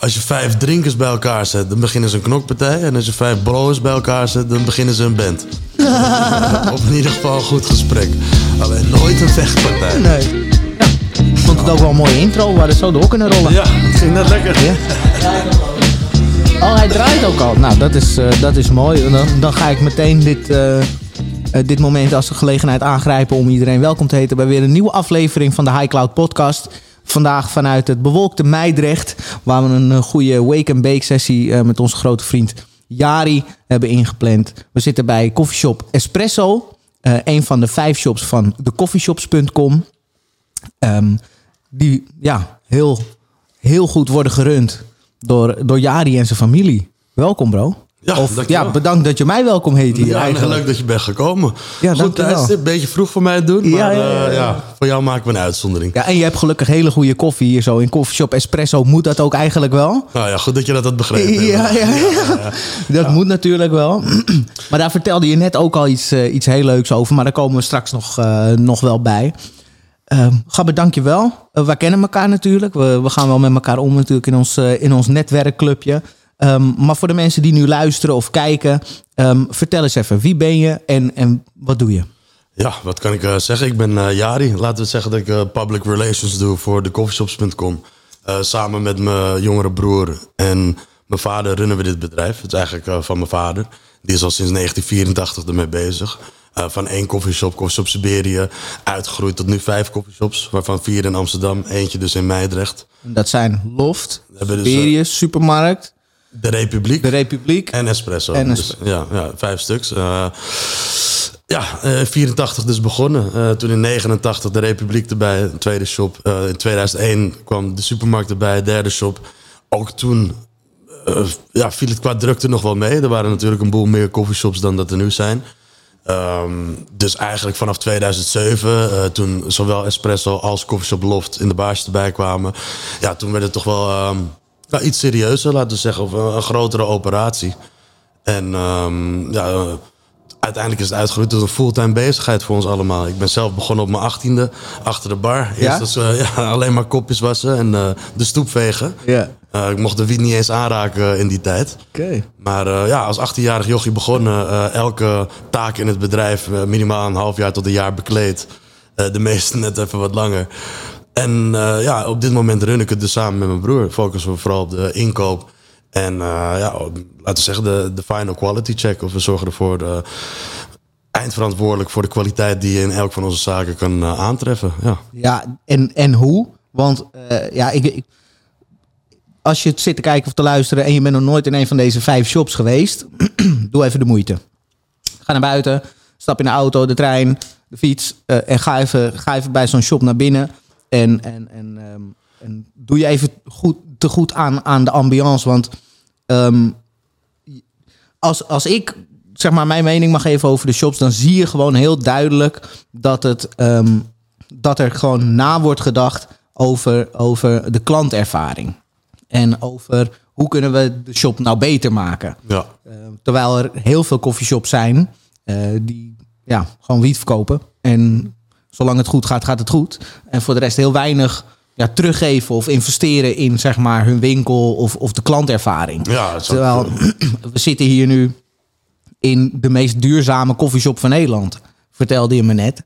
als je vijf drinkers bij elkaar zet, dan beginnen ze een knokpartij. En als je vijf blowers bij elkaar zet, dan beginnen ze een band. of in ieder geval een goed gesprek. Alleen nooit een vechtpartij. Nee. Ja. Ik vond het ook wel een mooie intro. We hadden zo door kunnen rollen. Ja, het ging net lekker. Ja. Oh, hij draait ook al. Nou, dat is, eh, dat is mooi. Dan, dan ga ik meteen dit, eh, eh, dit moment als een gelegenheid aangrijpen om iedereen welkom te heten bij weer een nieuwe aflevering van de High Cloud Podcast. Vandaag vanuit het bewolkte Meidrecht, waar we een eh, goede wake and bake sessie eh, met onze grote vriend Jari hebben ingepland. We zitten bij Coffeeshop Espresso, eh, een van de vijf shops van thecoffeeshops.com. Ehm, die ja, heel, heel goed worden gerund door, door Jari en zijn familie. Welkom, bro. Ja, of dankjewel. ja, bedankt dat je mij welkom heet hier. Ja, eigenlijk. leuk dat je bent gekomen. Ja, Goed dankjewel. tijdstip, een beetje vroeg voor mij het doen. Maar Ja, ja, ja, voor jou maken we een uitzondering. Ja, en je hebt gelukkig hele goede koffie hier zo in Coffeeshop Espresso. Moet dat ook eigenlijk wel? Nou ja, goed dat je dat had begrepen. Ja, ja, ja. Dat moet natuurlijk wel. Maar daar vertelde je net ook al iets, eh, iets heel leuks over. Maar daar komen we straks nog, eh, nog wel bij. Ehm Gabber, dank je wel. Eh, wij kennen elkaar natuurlijk. We, we gaan wel met elkaar om natuurlijk in ons, eh, in ons netwerkclubje. Ehm, maar voor de mensen die nu luisteren of kijken... ehm, vertel eens even, wie ben je en, en wat doe je? Ja, wat kan ik eh, zeggen? Ik ben eh, Jari. Laten we zeggen dat ik eh, public relations doe voor de coffeeshops.com. Samen met mijn jongere broer en mijn vader runnen we dit bedrijf. Het is eigenlijk van mijn vader. Die is al sinds 1984 ermee bezig. Van één koffieshop, Koffieshop Siberië, uitgegroeid tot nu vijf koffieshops. Waarvan vier in Amsterdam, eentje dus in Meidrecht. Dat zijn Loft, dus, Siberius, Supermarkt, De Republiek. de Republiek. En espresso. En Dus, espresso. ja, ja, vijf stuks. Eh, ja, eh 84 dus begonnen. Eh, toen in 89 de Republiek erbij, een tweede shop. Eh, in 2001 kwam de supermarkt erbij, derde shop. Ook toen eh, ja, viel het qua drukte nog wel mee. Er waren natuurlijk een boel meer coffeeshops dan dat er nu zijn. Ehm, dus eigenlijk vanaf 2007, eh, toen zowel Espresso als Coffeeshop Loft in de baas erbij kwamen. Ja, toen werd het toch wel ehm, ja, iets serieuzer, laten we zeggen. Of een, een grotere operatie. En ehm, ja, uiteindelijk is het uitgegroeid tot een fulltime bezigheid voor ons allemaal. Ik ben zelf begonnen op mijn achttiende, achter de bar. Eerst Ja? als, eh, ja, alleen maar kopjes wassen en eh, de stoep vegen. Ja. Eh, ik mocht de wiet niet eens aanraken in die tijd. Oké. Maar ja, als 18-jarig jochie begonnen, elke taak in het bedrijf minimaal een half jaar tot een jaar bekleed. De meeste net even wat langer. En eh, ja, op dit moment run ik het dus samen met mijn broer. Focussen we vooral op de inkoop. En eh, ja, laten we zeggen, de, de final quality check. Of we zorgen ervoor de, eindverantwoordelijk voor de kwaliteit die je in elk van onze zaken kan eh, aantreffen. Ja. Ja, en, en hoe? Want eh, ja, ik, ik- als je zit te kijken of te luisteren en je bent nog nooit in een van deze vijf shops geweest, doe even de moeite. Ga naar buiten, stap in de auto, de trein, de fiets eh, en ga even, ga even bij zo'n shop naar binnen. En, en, en, ehm, en doe je even goed, te goed aan, aan de ambiance. Want ehm, als, als ik zeg maar mijn mening mag geven over de shops, dan zie je gewoon heel duidelijk dat het ehm, dat er gewoon na wordt gedacht over, over de klantervaring. En over hoe kunnen we de shop nou beter maken. Ja. Terwijl er heel veel coffeeshops zijn eh, die ja, gewoon wiet verkopen. En zolang het goed gaat, gaat het goed. En voor de rest heel weinig ja, teruggeven of investeren in zeg maar, hun winkel of, of de klantervaring. Ja, Terwijl we zitten hier nu in de meest duurzame koffieshop van Nederland. Vertelde je me net.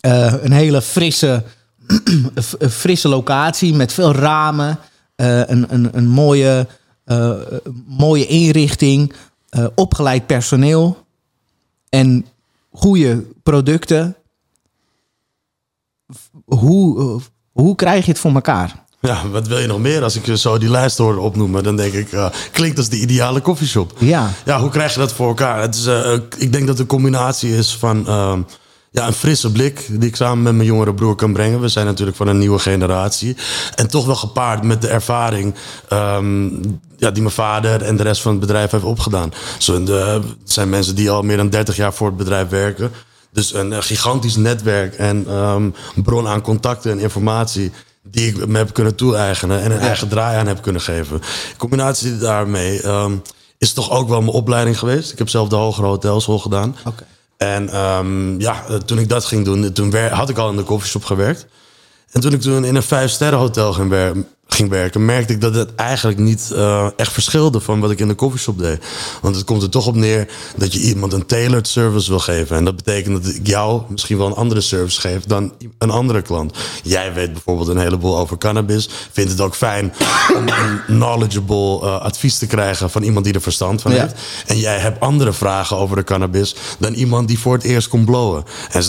Eh, een hele frisse, een frisse locatie met veel ramen. eh, een, een, een mooie, eh, mooie inrichting. opgeleid personeel. En goede producten. Hoe, eh, hoe krijg je het voor elkaar? Ja, wat wil je nog meer? Als ik zo die lijst hoor opnoemen, dan denk ik, eh, klinkt als de ideale koffieshop. Ja. Ja, hoe krijg je dat voor elkaar? Het is, eh, ik denk dat het een combinatie is van ehm, ja, een frisse blik die ik samen met mijn jongere broer kan brengen. We zijn natuurlijk van een nieuwe generatie. En toch wel gepaard met de ervaring ehm, ja, die mijn vader en de rest van het bedrijf heeft opgedaan. Zo, de, het zijn mensen die al meer dan 30 jaar voor het bedrijf werken. Dus een eh, gigantisch netwerk en ehm, bron aan contacten en informatie die ik me heb kunnen toe-eigenen en een eigen draai aan heb kunnen geven. In combinatie daarmee ehm, is toch ook wel mijn opleiding geweest. Ik heb zelf de hogere hotelschool gedaan. En ehm, ja, eh, toen ik dat ging doen, toen had ik al in de koffieshop gewerkt. En toen ik toen in een vijf sterren hotel ging, wer- ging werken, merkte ik dat het eigenlijk niet uh, echt verschilde van wat ik in de coffeeshop deed. Want het komt er toch op neer dat je iemand een tailored service wil geven. En dat betekent dat ik jou misschien wel een andere service geef dan een andere klant. Jij weet bijvoorbeeld een heleboel over cannabis. Vindt het ook fijn om een knowledgeable uh, advies te krijgen van iemand die er verstand van heeft. En jij hebt andere vragen over de cannabis dan iemand die voor het eerst komt blowen. En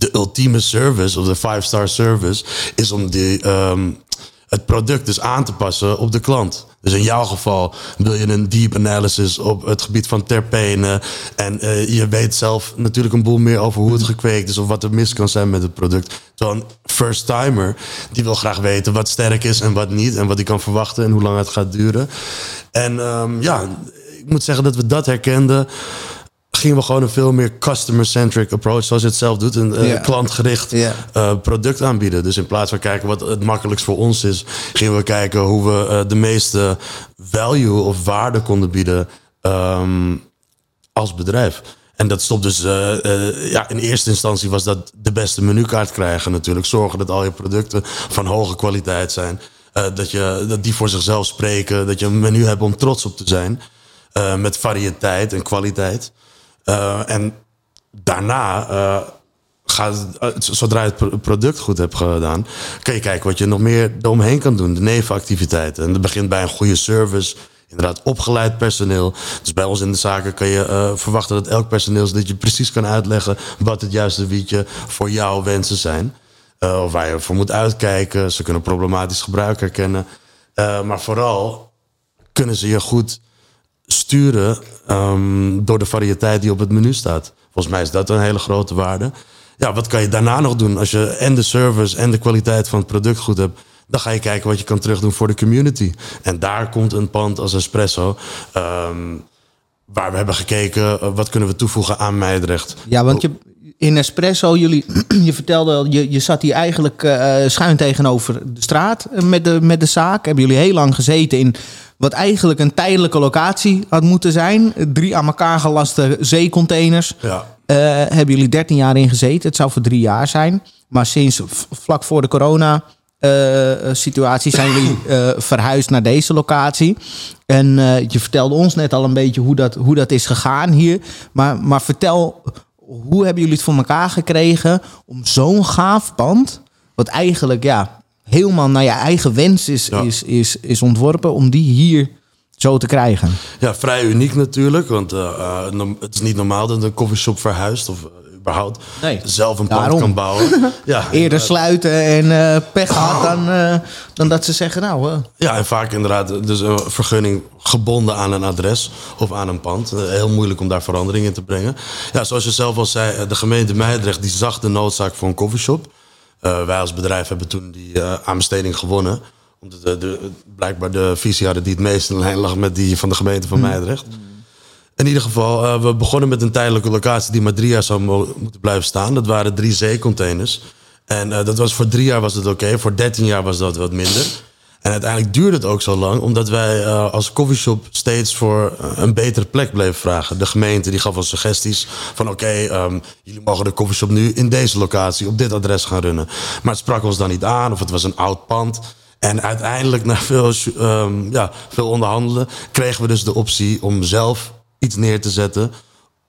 de ultieme service, of de five-star service, is om die, um, het product dus aan te passen op de klant. Dus in jouw geval wil je een deep analysis op het gebied van terpenen. En uh, je weet zelf natuurlijk een boel meer over hoe het gekweekt is of wat er mis kan zijn met het product. Terwijl een first timer, die wil graag weten wat sterk is en wat niet. En wat hij kan verwachten en hoe lang het gaat duren. En um, ja, ik moet zeggen dat we dat herkenden gingen we gewoon een veel meer customer-centric approach, zoals je het zelf doet, een uh, klantgericht uh, product aanbieden. Dus in plaats van kijken wat het makkelijkst voor ons is, gingen we kijken hoe we uh, de meeste value of waarde konden bieden um, als bedrijf. En dat stopt dus, ja, in eerste instantie was dat de beste menukaart krijgen natuurlijk. Zorgen dat al je producten van hoge kwaliteit zijn. dat, je, dat die voor zichzelf spreken. Dat je een menu hebt om trots op te zijn. met variëteit en kwaliteit. Uh, en daarna, uh, gaat, zodra je het product goed hebt gedaan, kan je kijken wat je nog meer eromheen kan doen. De nevenactiviteiten. En dat begint bij een goede service. Inderdaad, opgeleid personeel. Dus bij ons in de zaken kan je verwachten dat elk personeel dat je precies kan uitleggen wat het juiste wietje voor jouw wensen zijn. of waar je voor moet uitkijken. Ze kunnen problematisch gebruik herkennen. maar vooral kunnen ze je goed sturen um, door de variëteit die op het menu staat. Volgens mij is dat een hele grote waarde. Ja, wat kan je daarna nog doen als je en de service en de kwaliteit van het product goed hebt? Dan ga je kijken wat je kan terugdoen voor de community. En daar komt een pand als Espresso. Um, waar we hebben gekeken, uh, wat kunnen we toevoegen aan Meidrecht. Ja, want je, in Espresso, jullie, je vertelde al, je, je zat hier eigenlijk uh, schuin tegenover de straat met de, met de zaak. Hebben jullie heel lang gezeten in wat eigenlijk een tijdelijke locatie had moeten zijn. Drie aan elkaar gelaste zeecontainers. Ja. Uh, hebben jullie 13 jaar in gezeten. Het zou voor drie jaar zijn. Maar sinds vlak voor de corona uh, situatie zijn jullie verhuisd naar deze locatie. En je vertelde ons net al een beetje hoe dat, hoe dat is gegaan hier. Maar, maar vertel, hoe hebben jullie het voor elkaar gekregen om zo'n gaaf pand... wat eigenlijk ja, helemaal naar je eigen wens is, is, is, is ontworpen om die hier zo te krijgen. Ja, vrij uniek natuurlijk. Want uh, het is niet normaal dat een coffeeshop verhuist of uh, überhaupt nee. zelf een pand kan bouwen. ja, Eerder sluiten en uh, pech gehad dan, dan dat ze zeggen nou... Ja, en vaak inderdaad dus een vergunning gebonden aan een adres of aan een pand. heel moeilijk om daar verandering in te brengen. Ja, zoals je zelf al zei, de gemeente Meidrecht die zag de noodzaak voor een coffeeshop. Wij als bedrijf hebben toen die aanbesteding gewonnen. Omdat de, de, blijkbaar de visie hadden die het meest in lijn lag met die van de gemeente van mm. In ieder geval, uh, we begonnen met een tijdelijke locatie die maar drie jaar zou moeten blijven staan. Dat waren drie zeecontainers. En dat was voor drie jaar was het oké. Voor dertien jaar was dat wat minder. En uiteindelijk duurde het ook zo lang, omdat wij uh, als coffeeshop steeds voor een betere plek bleven vragen. De gemeente die gaf ons suggesties van oké, um, jullie mogen de coffeeshop nu in deze locatie, op dit adres gaan runnen. Maar het sprak ons dan niet aan of het was een oud pand. En uiteindelijk, na veel, um, ja, veel onderhandelen, kregen we dus de optie om zelf iets neer te zetten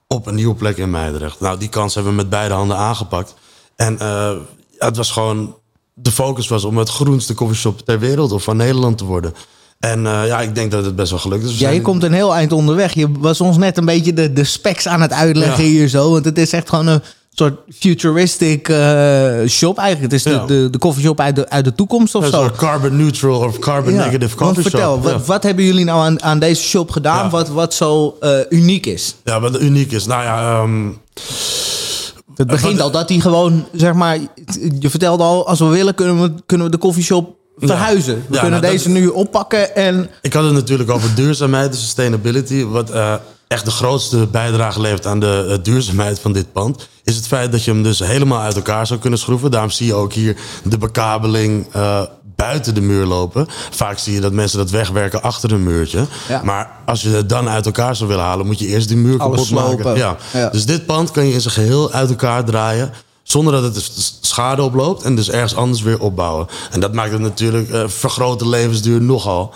op een nieuwe plek in Meidrecht. Nou, die kans hebben we met beide handen aangepakt. En uh, het was gewoon de focus was om het groenste koffieshop ter wereld of van Nederland te worden. En uh, ja, ik denk dat het best wel gelukt is. Ja, je komt een heel eind onderweg. Je was ons net een beetje de, de specs aan het uitleggen hier zo. Want het is echt gewoon een soort futuristic uh, shop eigenlijk. Het is de, de, de coffeeshop uit de, uit de toekomst of zo. carbon neutral of carbon ja. negative coffee vertel, shop. Wat, wat, hebben jullie nou aan, aan deze shop gedaan wat, wat zo uh, uniek is? Ja, wat uniek is? Nou ja... Um, het begint al dat hij gewoon, zeg maar, je vertelde al, als we willen kunnen we, kunnen we de koffieshop verhuizen. We kunnen nou, deze nu oppakken en... Ik had het natuurlijk over duurzaamheid, de sustainability. Wat uh, echt de grootste bijdrage levert aan de uh, duurzaamheid van dit pand... is het feit dat je hem dus helemaal uit elkaar zou kunnen schroeven. Daarom zie je ook hier de bekabeling... Uh, buiten de muur lopen. Vaak zie je dat mensen dat wegwerken achter een muurtje. Maar als je het dan uit elkaar zou willen halen, moet je eerst die muur kapot maken. Ja. Dus dit pand kan je in zijn geheel uit elkaar draaien. Zonder dat het schade oploopt en dus ergens anders weer opbouwen. En dat maakt het natuurlijk, uh, vergroot de levensduur nogal.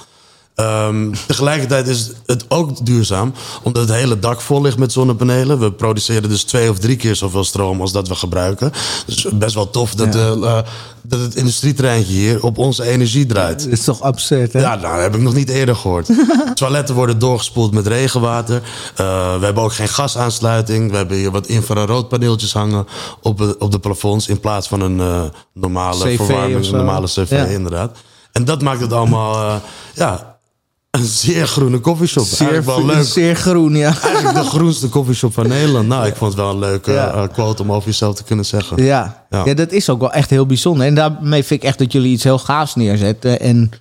Ehm, tegelijkertijd is het ook duurzaam, omdat het hele dak vol ligt met zonnepanelen. We produceren dus twee of drie keer zoveel stroom als dat we gebruiken. Dus best wel tof dat, ja. uh, dat het industrietreintje hier op onze energie draait. Dat is toch absurd, hè? Ja, nou, dat heb ik nog niet eerder gehoord. Toiletten worden doorgespoeld met regenwater. Uh, we hebben ook geen gasaansluiting. We hebben hier wat infraroodpaneeltjes hangen op, de, op de plafonds... in plaats van een uh, normale CV verwarming, een normale cv, ja. inderdaad. En dat maakt het allemaal... ja, een zeer groene koffieshop. Zeer, wel leuk. zeer groen, ja. Eigenlijk de groenste koffieshop van Nederland. Nou, ik vond het wel een leuke ja. uh, quote om over jezelf te kunnen zeggen. Ja. ja. Ja. dat is ook wel echt heel bijzonder. En daarmee vind ik echt dat jullie iets heel gaafs neerzetten. En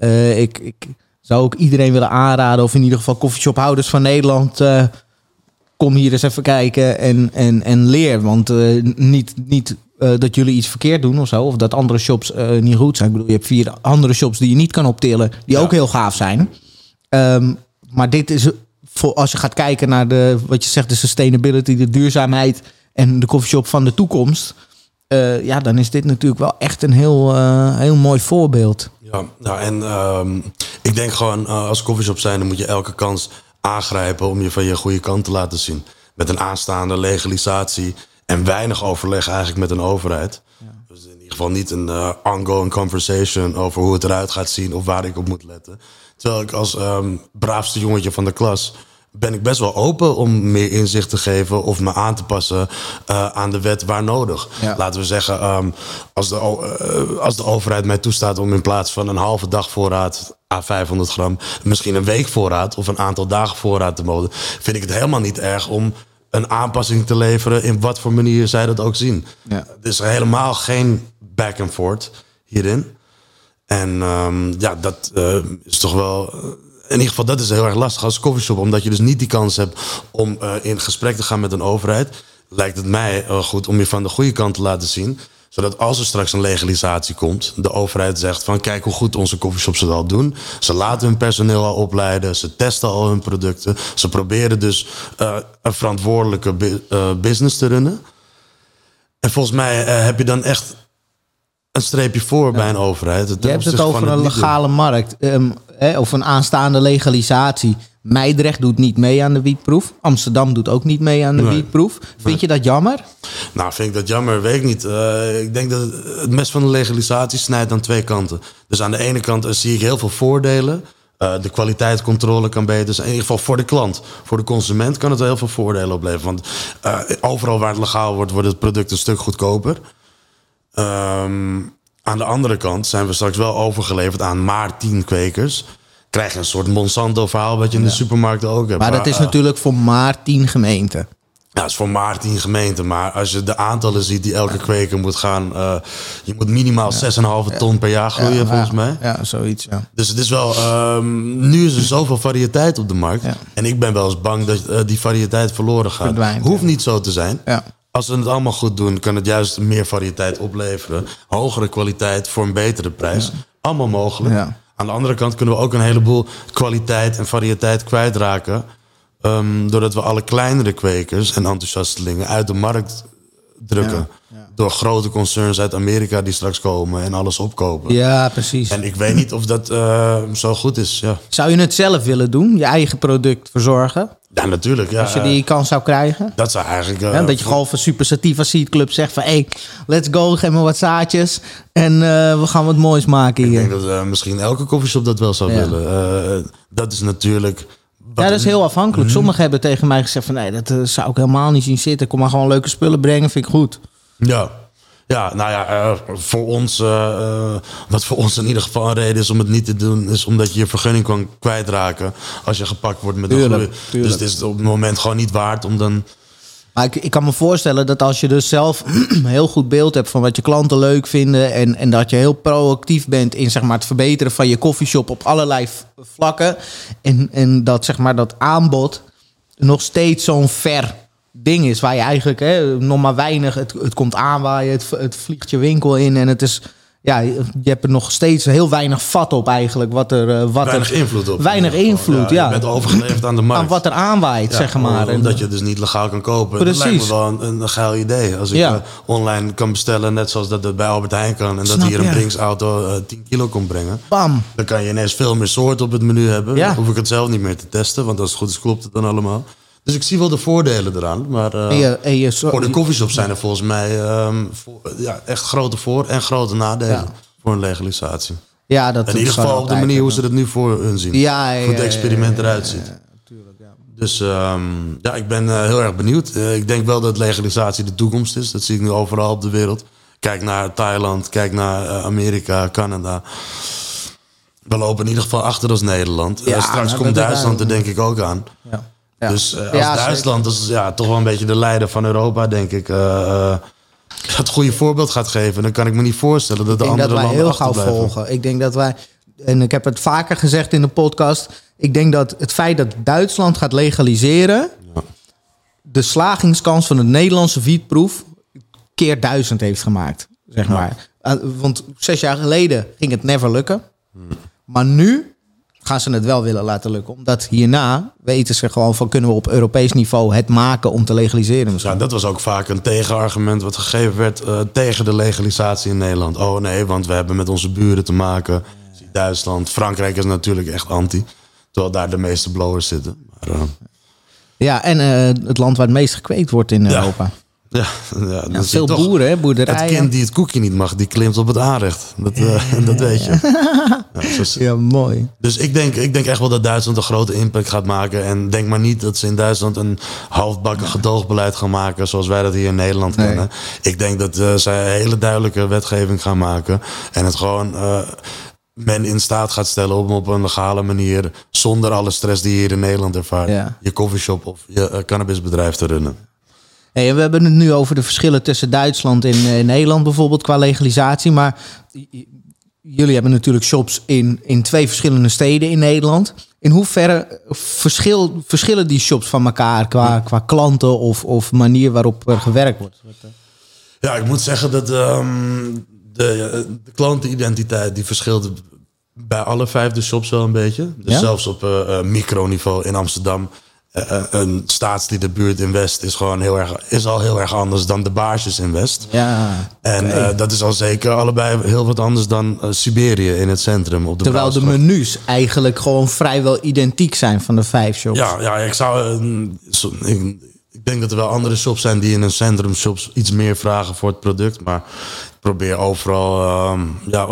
uh, ik, ik zou ook iedereen willen aanraden, of in ieder geval koffieshophouders van Nederland... Uh, kom hier eens even kijken en, en, en leer. Want niet, niet uh, dat jullie iets verkeerd doen of zo. Of dat andere shops uh, niet goed zijn. Ik bedoel, je hebt vier andere shops die je niet kan optillen. Die ja. ook heel gaaf zijn. Um, maar dit is, voor, als je gaat kijken naar de, wat je zegt, de sustainability, de duurzaamheid en de coffeeshop van de toekomst. Uh, ja, dan is dit natuurlijk wel echt een heel, heel mooi voorbeeld. Ja, nou en um, ik denk gewoon als coffeeshop zijn, dan moet je elke kans aangrijpen om je van je goede kant te laten zien. Met een aanstaande legalisatie en weinig overleg eigenlijk met een overheid. Ja. Dus in ieder geval niet een uh, ongoing conversation over hoe het eruit gaat zien of waar ik op moet letten. Terwijl ik als um, braafste jongetje van de klas ben ik best wel open om meer inzicht te geven of me aan te passen uh, aan de wet waar nodig. Ja. Laten we zeggen, um, als, de, uh, als de overheid mij toestaat om in plaats van een halve dag voorraad à 500 gram, misschien een week voorraad of een aantal dagen voorraad te mogen, vind ik het helemaal niet erg om een aanpassing te leveren in wat voor manier zij dat ook zien. Ja. Er is helemaal geen back and forth hierin. En um, ja, dat uh, is toch wel. In ieder geval, dat is heel erg lastig als coffeeshop. Omdat je dus niet die kans hebt om uh, in gesprek te gaan met een overheid. Lijkt het mij goed om je van de goede kant te laten zien zodat als er straks een legalisatie komt, de overheid zegt van kijk hoe goed onze coffeeshops het al doen. Ze laten hun personeel al opleiden, ze testen al hun producten. Ze proberen dus uh, een verantwoordelijke uh, business te runnen. En volgens mij uh, heb je dan echt een streepje voor bij een overheid. Je hebt het over een legale markt um, hè, of een aanstaande legalisatie. Meidrecht doet niet mee aan de wietproef. Amsterdam doet ook niet mee aan de nee. wietproef. Vind nee. je dat jammer? Nou, vind ik dat jammer? Weet ik niet. Uh, ik denk dat het mes van de legalisatie snijdt aan twee kanten. Dus aan de ene kant uh, zie ik heel veel voordelen. Uh, de kwaliteitscontrole kan beter zijn. In ieder geval voor de klant. Voor de consument kan het wel heel veel voordelen opleveren. Want overal waar het legaal wordt, wordt het product een stuk goedkoper. Um, aan de andere kant zijn we straks wel overgeleverd aan maar tien kwekers krijg je een soort Monsanto-verhaal wat je in de supermarkten ook hebt. Maar dat is uh, natuurlijk voor maar tien gemeenten. Ja, dat is voor maar tien gemeenten. Maar als je de aantallen ziet die elke kweker moet gaan... Uh, je moet minimaal ja. 6,5 ton per jaar groeien, ja, volgens mij. Ja, zoiets, ja. Dus het is wel... Um, nu is er zoveel variëteit op de markt. En ik ben wel eens bang dat uh, die variëteit verloren gaat. Verdwijnt, Hoeft niet zo te zijn. Als we het allemaal goed doen, kan het juist meer variëteit opleveren. Hogere kwaliteit voor een betere prijs. Allemaal mogelijk. Aan de andere kant kunnen we ook een heleboel kwaliteit en variëteit kwijtraken. Um, doordat we alle kleinere kwekers en enthousiastelingen uit de markt drukken. Ja. Door grote concerns uit Amerika die straks komen en alles opkopen. Ja, precies. En ik weet niet of dat uh, zo goed is. Ja. Zou je het zelf willen doen? Je eigen product verzorgen? Ja, natuurlijk. Ja. Als je die kans zou krijgen? Dat zou eigenlijk... Uh, ja, dat je gewoon van Super Sativa Seed Club zegt van... Hey, let's go, geef me wat zaadjes. En uh, we gaan wat moois maken hier. Ik denk dat misschien elke koffieshop dat wel zou willen. dat is natuurlijk... Ja, dat is heel afhankelijk. Mm. Sommigen hebben tegen mij gezegd van... Nee, dat zou ik helemaal niet zien zitten. Kom maar gewoon leuke spullen brengen, vind ik goed. Ja, ja, nou ja, uh, voor ons, uh, uh, wat voor ons in ieder geval een reden is om het niet te doen, is omdat je je vergunning kan kwijtraken als je gepakt wordt met een groei. Dus het is op het moment gewoon niet waard om dan. Maar ik, ik kan me voorstellen dat als je dus zelf een heel goed beeld hebt van wat je klanten leuk vinden en, en dat je heel proactief bent in zeg maar, het verbeteren van je koffieshop op allerlei vlakken en, en dat zeg maar, dat aanbod nog steeds zo'n ver ding is waar je eigenlijk hè, nog maar weinig, het, het komt aanwaaien, het, het vliegt je winkel in en het is ja, je hebt er nog steeds heel weinig vat op eigenlijk. Wat er, eh, wat Weinig er, invloed op. Weinig in invloed, ja. Je bent overgeleverd aan de markt. aan wat er aanwaait, Ja, zeg maar. En- Omdat je het dus niet legaal kan kopen. Dat lijkt me Precies. wel een, geil idee. Als ik Ja. eh, online kan bestellen, net zoals dat het bij Albert Heijn kan. En dat hier een je. Brinks auto eh, 10 kilo komt brengen. Bam. Dan kan je ineens veel meer soorten op het menu hebben. Ja. Dan hoef ik het zelf niet meer te testen. Want als het goed is, klopt het dan allemaal. Dus ik zie wel de voordelen eraan. Maar eh, En je, en je, zo- voor de koffieshops zijn er volgens mij ehm, voor- ja, echt grote voor- en grote nadelen. Ja. Voor een legalisatie. ja, dat In ieder geval op de manier hoe ze het nu voor hun zien. Ja, ja, Hoe het experiment ja, eruit ziet. Dus ehm, ja, ik ben eh, heel erg benieuwd. Eh, ik denk wel dat legalisatie de toekomst is. Dat zie ik nu overal op de wereld. Kijk naar Thailand, kijk naar eh, Amerika, Canada. We lopen in ieder geval achter als Nederland. Eh, straks komt dat- Duitsland er denk ik ook aan. Ja. Ja. Dus eh, als Ja, Duitsland is ja, toch wel een beetje de leider van Europa, denk ik. eh, eh, het goede voorbeeld gaat geven. Dan kan ik me niet voorstellen dat de Ik denk andere dat landen heel gauw volgen. Ik denk dat wij, en ik heb het vaker gezegd in de podcast. Ik denk dat het feit dat Duitsland gaat legaliseren. de slagingskans van de Nederlandse wietproef. keer duizend heeft gemaakt. Zeg maar. Want zes jaar geleden ging het never lukken. Maar nu gaan ze het wel willen laten lukken. Omdat hierna weten ze gewoon van kunnen we op Europees niveau het maken om te legaliseren. misschien. Ja, dat was ook vaak een tegenargument wat gegeven werd eh, tegen de legalisatie in Nederland. Oh nee, want we hebben met onze buren te maken. Duitsland, Frankrijk is natuurlijk echt anti. Terwijl daar de meeste blowers zitten. Maar, eh, Ja, en eh, het land waar het meest gekweekt wordt in Ja. Europa. Ja, ja, Ja, veel toch, boeren, hè, boerderijen. Het kind die het koekje niet mag, die klimt op het aanrecht. Dat, eh, dat weet je. Ja, is- Ja, mooi. Dus ik denk, ik denk echt wel dat Duitsland een grote impact gaat maken. En denk maar niet dat ze in Duitsland een halfbakken gedoogbeleid gaan maken. zoals wij dat hier in Nederland Nee. kennen. Ik denk dat eh, zij een hele duidelijke wetgeving gaan maken. En het gewoon eh, men in staat gaat stellen om op een legale manier. zonder alle stress die je hier in Nederland ervaart. Je coffeeshop of je eh, cannabisbedrijf te runnen. Hey, we hebben het nu over de verschillen tussen Duitsland en eh, Nederland bijvoorbeeld qua legalisatie. Maar jullie hebben natuurlijk shops in, in twee verschillende steden in Nederland. In hoeverre verschil, verschillen die shops van elkaar qua, qua klanten of, of manier waarop er gewerkt wordt? Ja, ik moet zeggen dat ehm, de, de klantenidentiteit die verschilt bij alle vijf de shops wel een beetje. Dus Ja? zelfs op eh, microniveau in Amsterdam. Eh, een staatsliederbuurt in West is gewoon heel erg, is al heel erg anders dan de baarsjes in West. Ja, En eh, dat is al zeker allebei heel wat anders dan Siberië in het centrum. Op de terwijl de menus eigenlijk gewoon vrijwel identiek zijn van de vijf shops. Ja, ja ik zou. zo- ik, ik denk dat er wel andere shops zijn die in een centrum shops iets meer vragen voor het product. Maar ik probeer overal. ehm, ja,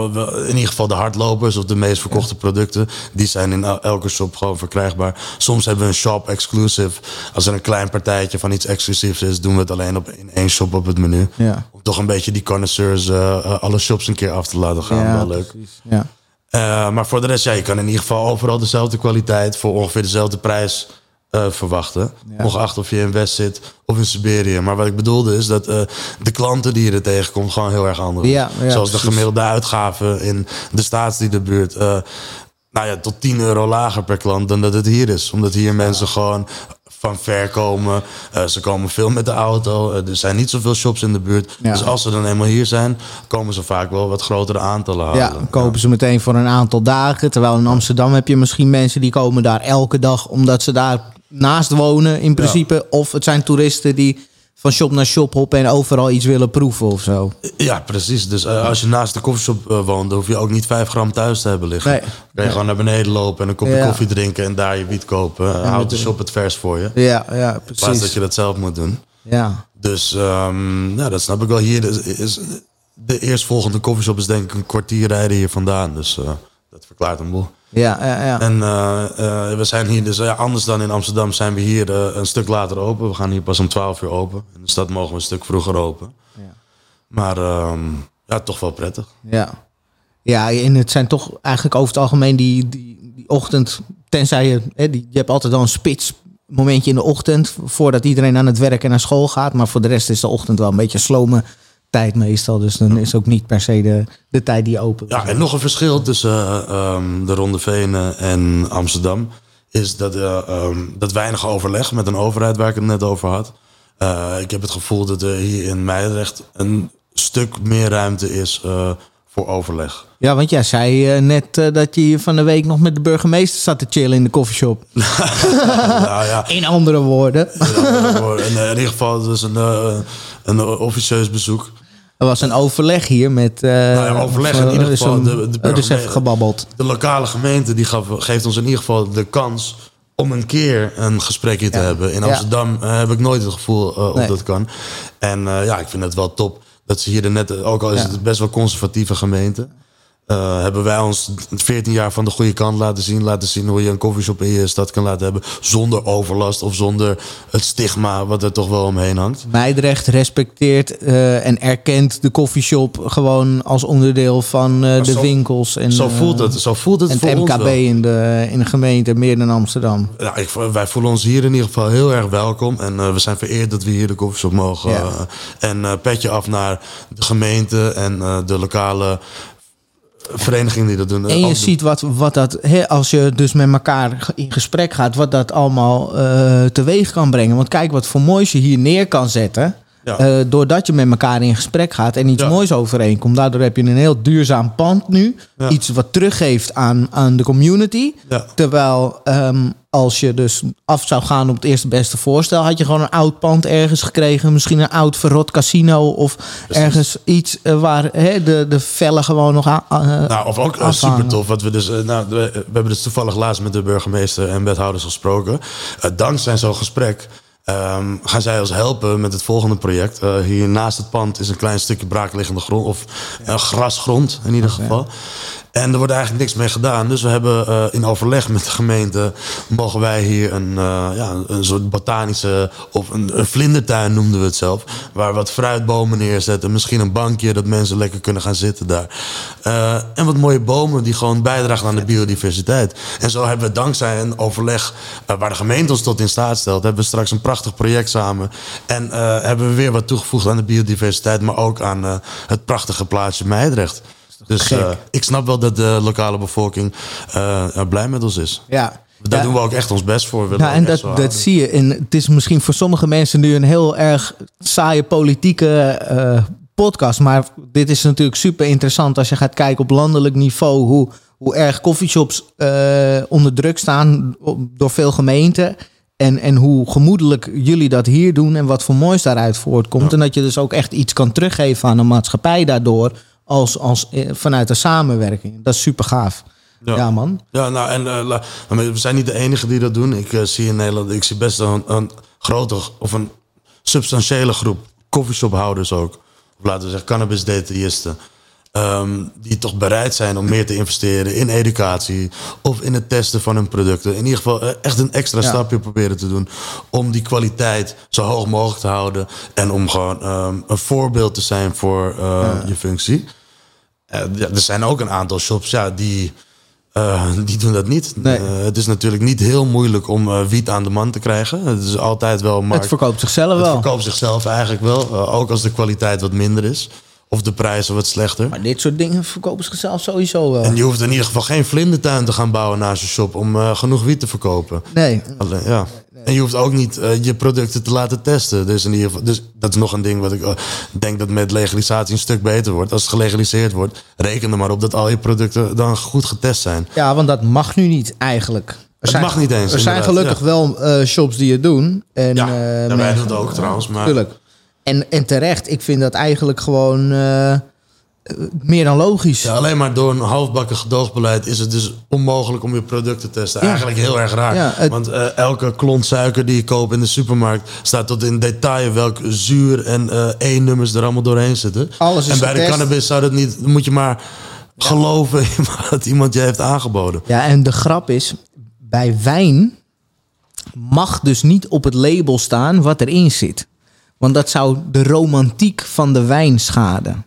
in ieder geval de hardlopers of de meest verkochte producten. Die zijn in el- elke shop gewoon verkrijgbaar. Soms hebben we een shop exclusive. Als er een klein partijtje van iets exclusiefs is, doen we het alleen op, in één shop op het menu. Ja. Om toch een beetje die connoisseurs eh, eh, alle shops een keer af te laten gaan. Ja, wel leuk. precies. Ja. Eh, maar voor de rest, ja, je kan in ieder geval overal dezelfde kwaliteit voor ongeveer dezelfde prijs eh, verwachten. Ja. Ongeacht of je in West zit of in Siberië. Maar wat ik bedoelde is dat eh, de klanten die je er tegenkomt gewoon heel erg anders. Ja, ja, Zoals de gemiddelde uitgaven in de staatsdiedenbuurt. eh nou ja, tot 10 euro lager per klant dan dat het hier is. Omdat hier mensen gewoon van ver komen. Ze komen veel met de auto. Er zijn niet zoveel shops in de buurt. Ja. Dus als ze dan eenmaal hier zijn, komen ze vaak wel wat grotere aantallen halen. Ja, dan kopen ze meteen voor een aantal dagen. Terwijl in Amsterdam heb je misschien mensen die komen daar elke dag omdat ze daar naast wonen in principe. Of het zijn toeristen die van shop naar shop hoppen en overal iets willen proeven of zo. Ja, precies. Dus eh, als je naast de koffieshop eh, woont, dan hoef je ook niet vijf gram thuis te hebben liggen. Nee. Dan kan je gewoon naar beneden lopen en een kopje Ja. koffie drinken en daar je wiet kopen. Uh, houdt de shop het vers voor je. Ja, ja, In plaats dat precies. je dat zelf moet doen. Ja. Dus ja, dat snap ik wel. Hier is, is de eerstvolgende koffieshop is denk ik een kwartier rijden hier vandaan. Dus eh, dat verklaart een boel. Ja, ja, ja. En eh, eh, we zijn hier, dus ja, anders dan in Amsterdam, zijn we hier eh, een stuk later open. We gaan hier pas om 12 uur open. In de stad mogen we een stuk vroeger open. Ja. Maar ehm, ja, toch wel prettig. Ja. Ja, en het zijn toch eigenlijk over het algemeen die, die, die ochtend, tenzij je, hè, die, je hebt altijd wel een spits momentje in de ochtend voordat iedereen aan het werk en naar school gaat. Maar voor de rest is de ochtend wel een beetje slome tijd meestal. Dus dan is ook niet per se de, de tijd die open Ja, en nog een verschil tussen eh, ehm, de Ronde Venen en Amsterdam is dat, eh, ehm, dat weinig overleg met een overheid waar ik het net over had. Eh, ik heb het gevoel dat er hier in Meidrecht een stuk meer ruimte is voor overleg. Ja, want jij zei net dat je hier van de week nog met de burgemeester zat te chillen in de koffieshop. nou ja, In andere woorden. in, in ieder geval, het was een, een officieus bezoek. Er was een overleg hier met... eh Nou ja, overleg in of, ieder eh, geval. De, de dus even gebabbeld. De lokale gemeente die gaf, geeft ons in ieder geval de kans om een keer een gesprekje te Ja. hebben. In. Amsterdam eh, heb ik nooit het gevoel eh, of Nee. dat kan. En eh, ja, ik vind het wel top dat ze hier net, ook al is het best wel conservatieve gemeente, eh, hebben wij ons 14 jaar van de goede kant laten zien. Laten zien hoe je een koffieshop in je stad kan laten hebben. Zonder overlast of zonder het stigma wat er toch wel omheen hangt. Meidrecht respecteert eh, en erkent de koffieshop gewoon als onderdeel van eh, de zo- winkels. En, Zo voelt het, zo voelt het En voor het ons MKB wel. in de, in de gemeente, meer dan Amsterdam. Ja, ik, wij voelen ons hier in ieder geval heel erg welkom. En we zijn vereerd dat we hier de koffieshop mogen. Ja. en eh, petje af naar de gemeente en de lokale verenigingen die dat doen. En je ziet wat, wat dat, hè, als je dus met elkaar in gesprek gaat, wat dat allemaal eh, teweeg kan brengen. Want kijk wat voor moois je hier neer kan zetten. Ja. eh, doordat je met elkaar in gesprek gaat en iets Ja. moois overeenkomt. Daardoor heb je een heel duurzaam pand nu. Ja. Iets wat teruggeeft aan, aan de community. Terwijl ehm, als je dus af zou gaan op het eerste beste voorstel, had je gewoon een oud pand ergens gekregen. Misschien een oud verrot casino of ergens iets eh, waar de, de vellen gewoon nog aan. eh, Nou, of ook super tof. Wat we, dus, nou, we, we hebben dus toevallig laatst met de burgemeester en wethouders gesproken. Dankzij zo'n gesprek ehm, gaan zij ons helpen met het volgende project. Eh, hier naast het pand is een klein stukje braakliggende grond, of eh, grasgrond in ieder geval. En er wordt eigenlijk niks mee gedaan. Dus we hebben eh, in overleg met de gemeente... mogen wij hier een, eh, ja, een soort botanische... of een, vlindertuin noemden we het zelf... waar wat fruitbomen neerzetten. Misschien een bankje dat mensen lekker kunnen gaan zitten daar. Eh, en wat mooie bomen die gewoon bijdragen aan de biodiversiteit. En zo hebben we dankzij een overleg... waar de gemeente ons tot in staat stelt... hebben we straks een prachtig project samen. En hebben we weer wat toegevoegd aan de biodiversiteit... maar ook aan het prachtige plaatsje Meidrecht. Dus eh, ik snap wel dat de lokale bevolking eh, blij met ons is. ja. Daar Ja. doen we ook echt ons best voor. Ja, en dat, dat houden. zie je. En het is misschien voor sommige mensen nu een heel erg saaie politieke eh, podcast. Maar dit is natuurlijk super interessant als je gaat kijken op landelijk niveau hoe, hoe erg coffeeshops eh, onder druk staan door veel gemeenten. En, en hoe gemoedelijk jullie dat hier doen en wat voor moois daaruit voortkomt. En dat je dus ook echt iets kan teruggeven aan de maatschappij daardoor als, als, eh, vanuit de samenwerking. Dat is super gaaf. Ja, Ja. man. Ja, nou, en eh, we zijn niet de enige die dat doen. Ik eh, zie in Nederland, ik zie best een, een grote of een substantiële groep coffeeshophouders ook. Of laten we zeggen cannabis-detailisten. Ehm, die toch bereid zijn om meer te investeren in educatie of in het testen van hun producten. In ieder geval eh, echt een extra Ja. stapje proberen te doen om die kwaliteit zo hoog mogelijk te houden en om gewoon ehm, een voorbeeld te zijn voor eh, je functie. Eh, ja, er zijn ook een aantal shops ja, die, die doen dat niet. Nee. Het is natuurlijk niet heel moeilijk om wiet aan de man te krijgen. Het is altijd wel markt. Het verkoopt zichzelf Het wel. verkoopt zichzelf eigenlijk wel. ook als de kwaliteit wat minder is. Of de prijzen wat slechter. Maar dit soort dingen verkopen zichzelf sowieso wel. En je hoeft in ieder geval geen vlindertuin te gaan bouwen naast je shop om eh, genoeg wiet te verkopen. Nee. Alleen, ja. En je hoeft ook niet eh, je producten te laten testen. Dus, in ieder geval, dus dat is nog een ding wat ik eh, denk dat met legalisatie een stuk beter wordt. Als het gelegaliseerd wordt, reken er maar op dat al je producten dan goed getest zijn. Ja, want dat mag nu niet eigenlijk. Er mag niet eens, Er zijn gelukkig wel shops die het doen. En, Ja, ja, wij het ook trouwens. Maar Tuurlijk. En, en terecht, ik vind dat eigenlijk gewoon eh, meer dan logisch. Ja, alleen maar door een halfbakken gedoogbeleid is het dus onmogelijk om je product te testen. Ja. Eigenlijk heel erg raar. Ja, het- Want eh, elke klont suiker die je koopt in de supermarkt staat tot in detail welk zuur en eh E-nummers er allemaal doorheen zitten. Alles is en bij de cannabis zou dat niet, moet je maar geloven in wat iemand je heeft aangeboden. Ja, en de grap is, bij wijn mag dus niet op het label staan wat erin zit. Want dat zou de romantiek van de wijn schaden.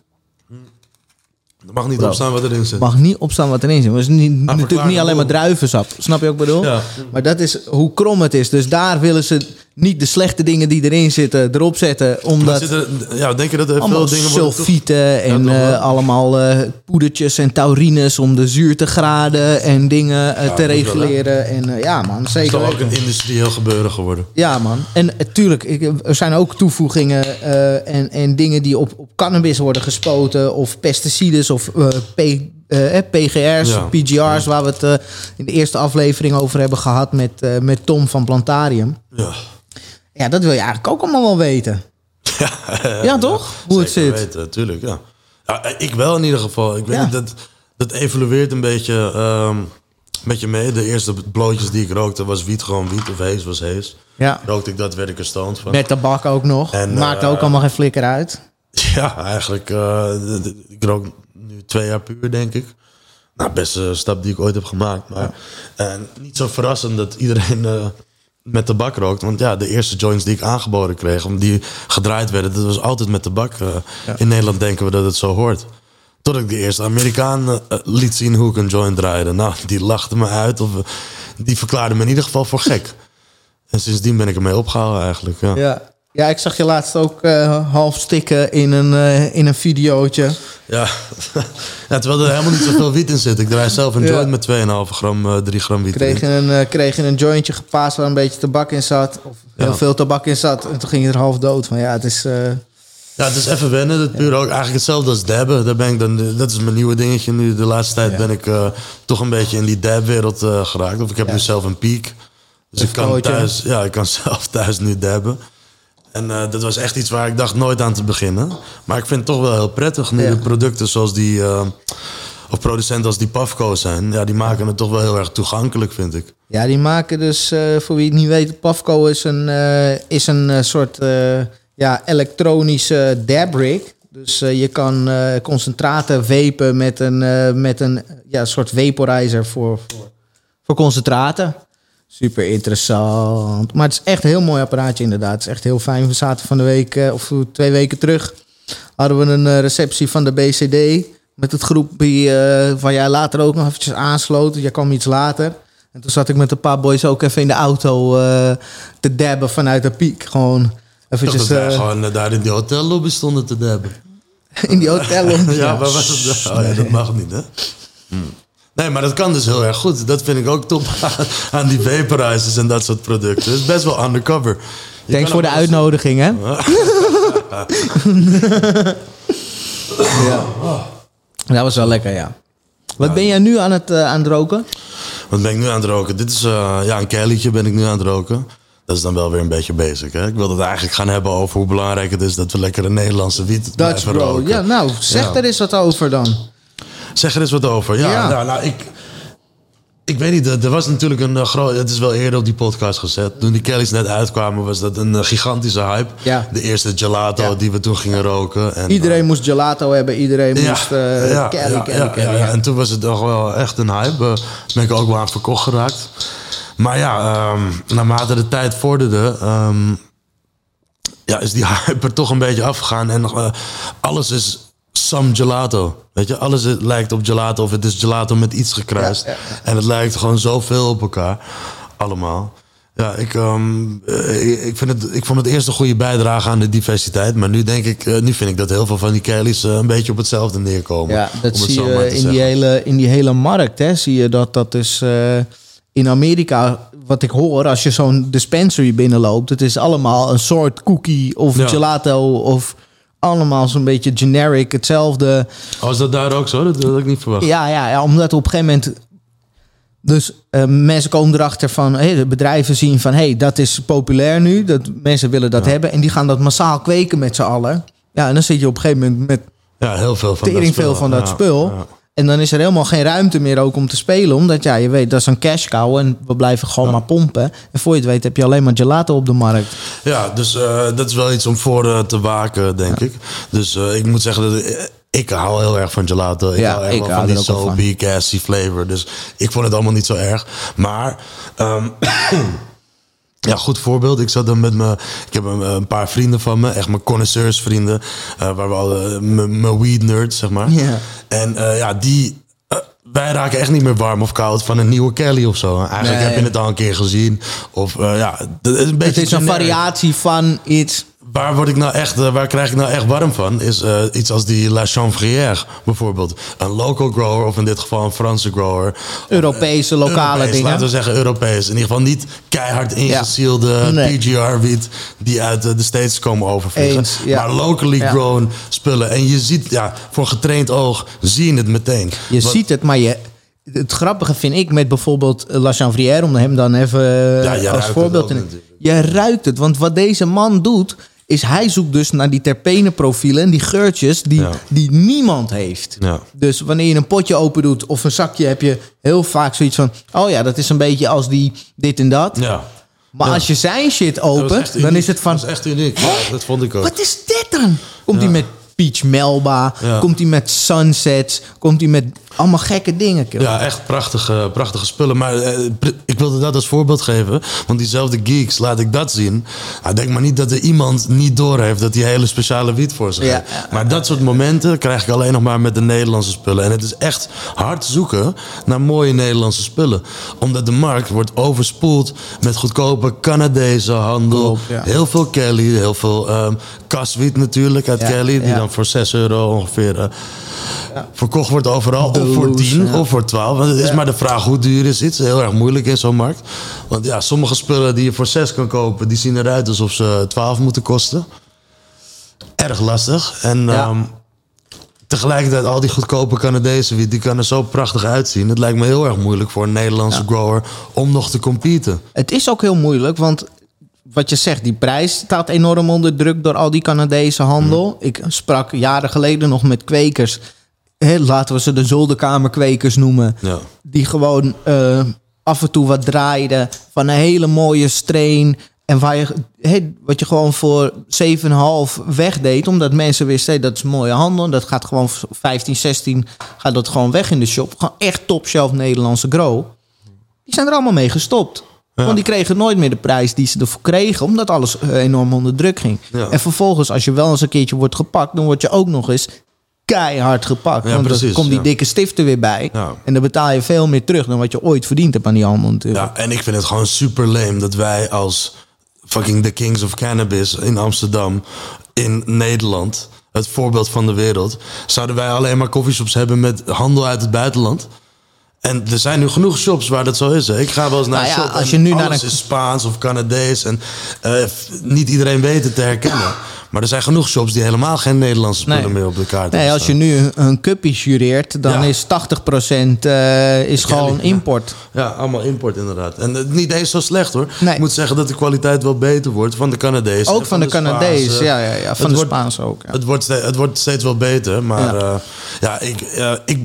Er mag niet Bro. op staan wat erin zit. mag niet opstaan wat erin zit. Het is niet, natuurlijk verklaar niet alleen maar druivensap. Snap je wat ik bedoel? Ja. Maar dat is hoe krom het is. Dus daar willen ze niet de slechte dingen die erin zitten erop zetten. Omdat zit er, ja, denk je dat er veel dingen sulfieten en wel. eh, allemaal eh, poedertjes en taurines om de zuurtegraden en dingen eh, Ja, te wel, reguleren. en ja man, zeker toch ook weten. een industrieel gebeuren geworden? Ja, man. En natuurlijk, er zijn ook toevoegingen en, en dingen die op, op cannabis worden gespoten, of pesticides, of P, eh, PGR's, Ja. PGR's, waar we het in de eerste aflevering over hebben gehad met, met Tom van Plantarium. Ja. Ja, dat wil je eigenlijk ook allemaal wel weten. Ja, toch? Hoe het zit. weten, tuurlijk, ja. ja. Ik wel in ieder geval. Ik weet Ja. niet, dat, dat evolueert een beetje ehm, met je mee. De eerste blootjes die ik rookte was wiet gewoon wiet of hees was hees. Ja. Rookte ik dat, werd ik er stoned van. Met tabak ook nog. En, Maakt eh, ook allemaal geen flikker uit. Ja, eigenlijk. eh, ik rook nu twee jaar puur, denk ik. Nou, beste stap die ik ooit heb gemaakt. Maar en niet zo verrassend dat iedereen eh, met tabak rookt. Want ja, de eerste joints die ik aangeboden kreeg, om die gedraaid werden, dat was altijd met tabak. Eh, In Nederland denken we dat het zo hoort. Tot ik de eerste Amerikaan eh, liet zien hoe ik een joint draaide. Nou, die lachte me uit. Of, die verklaarde me in ieder geval voor gek. En sindsdien ben ik ermee opgehouden eigenlijk. Ja. Ja. Ja, ik zag je laatst ook eh, half stikken in een, eh, in een videootje. Ja. ja, terwijl er helemaal niet zoveel wiet in zit. Ik draai zelf een Ja. joint met 2,5 gram, eh 3 gram wiet Kreeg in. een, kreeg een jointje gepaast waar een beetje tabak in zat. Of heel veel tabak in zat. En toen ging je er half dood van. Ja, het is... Ja, het is even wennen. Het puur ook eigenlijk hetzelfde als dabben. Daar ben ik dan, dat is mijn nieuwe dingetje nu. De laatste tijd Ja. ben ik toch een beetje in die dab-wereld eh, geraakt. Of ik heb Ja. nu zelf een piek. Dus ik kan, thuis, ja, ik kan zelf thuis nu dabben. En eh, dat was echt iets waar ik dacht nooit aan te beginnen. Maar ik vind het toch wel heel prettig nu Ja. de producten zoals die... eh, of producenten als die Pafco zijn. Ja, die maken het toch wel heel erg toegankelijk, vind ik. Ja, die maken dus, eh, voor wie het niet weet, Pafco is een, is een soort ja, elektronische dab rig. Dus je kan concentraten vapen met een, met een ja, soort vaporizer voor, voor, voor concentraten. Super interessant. Maar het is echt een heel mooi apparaatje inderdaad. Het is echt heel fijn. We zaten van de week, eh, of twee weken terug, hadden we een eh, receptie van de BCD. Met het groepje eh waar jij later ook nog eventjes aansloot. Jij kwam iets later. En toen zat ik met een paar boys ook even in de auto eh, te dabben vanuit de piek. Gewoon Ik dacht eventjes dat wij eh, gewoon eh, daar in die hotellobby stonden te dabben. in die hotel. Ja, waar was het? Oh ja, dat mag niet, hè? Hm. Nee, maar dat kan dus heel erg goed. Dat vind ik ook top aan die vaporizers en dat soort producten. Is best wel undercover. Je Thanks voor de uitnodiging, hè? ja. Dat was wel lekker, ja. Wat ben jij nu aan het, eh, aan het roken? Wat ben ik nu aan het roken? Dit is eh, ja, een kellytje ben ik nu aan het roken. Dat is dan wel weer een beetje. Hè? Ik wil het eigenlijk gaan hebben over hoe belangrijk het is dat we lekker een Nederlandse wiet Dutch bro. roken. Ja, nou, zeg Ja. er eens wat over dan. Zeg er eens wat over. Ja, Ja. Nou, nou, ik, ik weet niet, er was natuurlijk een groot... Het is wel eerder op die podcast gezet. Toen die Kellys net uitkwamen was dat een eh, gigantische hype. Ja. De eerste gelato Ja. die we toen gingen roken. En, Iedereen moest gelato hebben, iedereen moest eh Kelly, ja, Kelly, Kelly. En toen was het toch wel echt een hype. Eh, ben ik ook wel aan verkocht geraakt. Maar ja, ehm, naarmate de tijd vorderde... ehm, ja, is die hype er toch een beetje afgegaan. En eh, alles is some gelato. Weet je, alles lijkt op gelato of het is gelato met iets gekruist. Ja, ja, En het lijkt gewoon zoveel op elkaar. Allemaal. Ja, ik, ehm, eh, ik, vind het, ik vond het eerst een goede bijdrage aan de diversiteit. Maar nu denk ik, eh, nu vind ik dat heel veel van die Kellys eh, een beetje op hetzelfde neerkomen. Ja, dat zie je in die, hele, in die hele markt. Hè, zie je dat dat eh, in Amerika, wat ik hoor, als je zo'n dispensary binnenloopt, het is allemaal een soort cookie of Ja. gelato of allemaal zo'n beetje generic, hetzelfde. Oh, is dat daar ook zo? Dat, had ik niet verwacht. Ja, ja, ja omdat op een gegeven moment. Dus eh, mensen komen erachter van, hey, de bedrijven zien van, hey, dat is populair nu, dat mensen willen dat hebben en die gaan dat massaal kweken met z'n allen. Ja, en dan zit je op een gegeven moment met Ja, heel veel van dat spul. veel van dat Ja, spul. En dan is er helemaal geen ruimte meer ook om te spelen. Omdat ja, je weet, dat is een cash cow en we blijven gewoon maar pompen. En voor je het weet heb je alleen maar gelato op de markt. Ja, dus eh, dat is wel iets om voor eh, te waken, denk ik. Dus eh, ik moet zeggen, dat, ik hou heel erg van gelato. Ik Ja, hou hou van die soapy, gassy flavor. Dus ik vond het allemaal niet zo erg. Maar... ehm, Ja, goed voorbeeld. Ik zat dan met me. Ik heb een, een paar vrienden van me, echt mijn connoisseurs vrienden, eh, waar we al eh, mijn mijn weed nerds zeg maar. En eh, ja, die. wij raken echt niet meer warm of koud van een nieuwe Kelly of zo. Eigenlijk Nee. heb je het al een keer gezien. Of ja, het is een beetje Het is een generic. variatie van iets. Waar, word ik nou echt, eh, waar krijg ik nou echt warm van? Is eh, iets als die La Chanvrière bijvoorbeeld. Een local grower, of in dit geval een Franse grower. Europese, lokale Europees, dingen. Laten we zeggen Europees. In ieder geval niet keihard ingesielde Nee. PGR-wiet... die uit eh, de States komen overvliegen. Eens, ja. Maar locally Ja. grown spullen. En je ziet, ja, voor getraind oog zie je het meteen. Je Wat- ziet het, maar je, het grappige vind ik met bijvoorbeeld La Chanvrière, om hem dan even eh, Ja, als voorbeeld te nemen. Je ruikt het, want wat deze man doet, is hij zoekt dus naar die terpenenprofielen en die geurtjes die, Ja. die niemand heeft. Ja. Dus wanneer je een potje open doet of een zakje, heb je heel vaak zoiets van: oh ja, dat is een beetje als die dit en dat. Ja. Maar Ja. als je zijn shit opent, dan is het van: Dat is echt uniek. Ja, dat vond ik ook. wat is dit dan? Komt hij met Peach Melba? Ja. Komt hij met Sunsets? Komt hij met allemaal gekke dingen? kill? Ja, echt prachtige, prachtige spullen. Maar eh, ik wilde dat als voorbeeld geven. Want diezelfde geeks, laat ik dat zien. Nou, denk maar niet dat er iemand niet doorheeft dat die hele speciale wiet voor zich Ja, heeft. maar dat soort momenten krijg ik alleen nog maar met de Nederlandse spullen. En het is echt hard zoeken naar mooie Nederlandse spullen. Omdat de markt wordt overspoeld met goedkope Canadese handel. Klopt, ja. Heel veel Kelly, heel veel ehm kaswiet natuurlijk uit Kelly. Die ja. Dan voor 6 euro ongeveer... eh, Verkocht wordt overal, of voor Deluxe, 10 ja. of voor 12. Want het is maar de vraag hoe duur is iets. Heel erg moeilijk in zo'n markt. Want ja, sommige spullen die je voor 6 kan kopen, die zien eruit alsof ze 12 moeten kosten. Erg lastig. En ehm, tegelijkertijd, al die goedkope Canadese wiet, die kan er zo prachtig uitzien. Het lijkt me heel erg moeilijk voor een Nederlandse grower om nog te competen. Het is ook heel moeilijk, want wat je zegt, die prijs staat enorm onder druk door al die Canadese handel. Mm. Ik sprak jaren geleden nog met kwekers, hè, laten we ze de zolderkamerkwekers noemen, Ja. die gewoon eh, af en toe wat draaiden van een hele mooie strain. En waar je, wat je gewoon voor 7,5 wegdeed, omdat mensen wisten, dat is mooie handel. Dat gaat gewoon voor 15, 16, gaat dat gewoon weg in de shop. Gewoon echt top shelf Nederlandse grow. Die zijn er allemaal mee gestopt. Ja. Want die kregen nooit meer de prijs die ze ervoor kregen, omdat alles eh, enorm onder druk ging. Ja. En vervolgens, als je wel eens een keertje wordt gepakt, dan word je ook nog eens keihard gepakt. Ja, want precies, dan komt die dikke stift er weer bij. En dan betaal je veel meer terug dan wat je ooit verdiend hebt aan die handel natuurlijk. Ja, en ik vind het gewoon super lame dat wij als fucking the kings of cannabis in Amsterdam, in Nederland, het voorbeeld van de wereld, zouden wij alleen maar coffeeshops hebben met handel uit het buitenland? En er zijn nu genoeg shops waar dat zo is. Hè. Ik ga wel eens naar Nou een ja, shop als je nu naar een- is Spaans of Canadees. En eh, niet iedereen weet het te herkennen. Maar er zijn genoeg shops die helemaal geen Nederlandse spullen Nee. meer op de kaart Nee, hebben als je nu een- cuppie jureert, dan Ja. is 80% eh is gewoon import. Ja, allemaal import inderdaad. En het niet eens zo slecht hoor. Nee. Ik moet zeggen dat de kwaliteit wel beter wordt van de Canadezen. Ook en van de Canadees, ja, ja, ja. Van Het de Spaanse ook. Het, wordt steeds, het wordt steeds wel beter, maar Ja. ik, ik,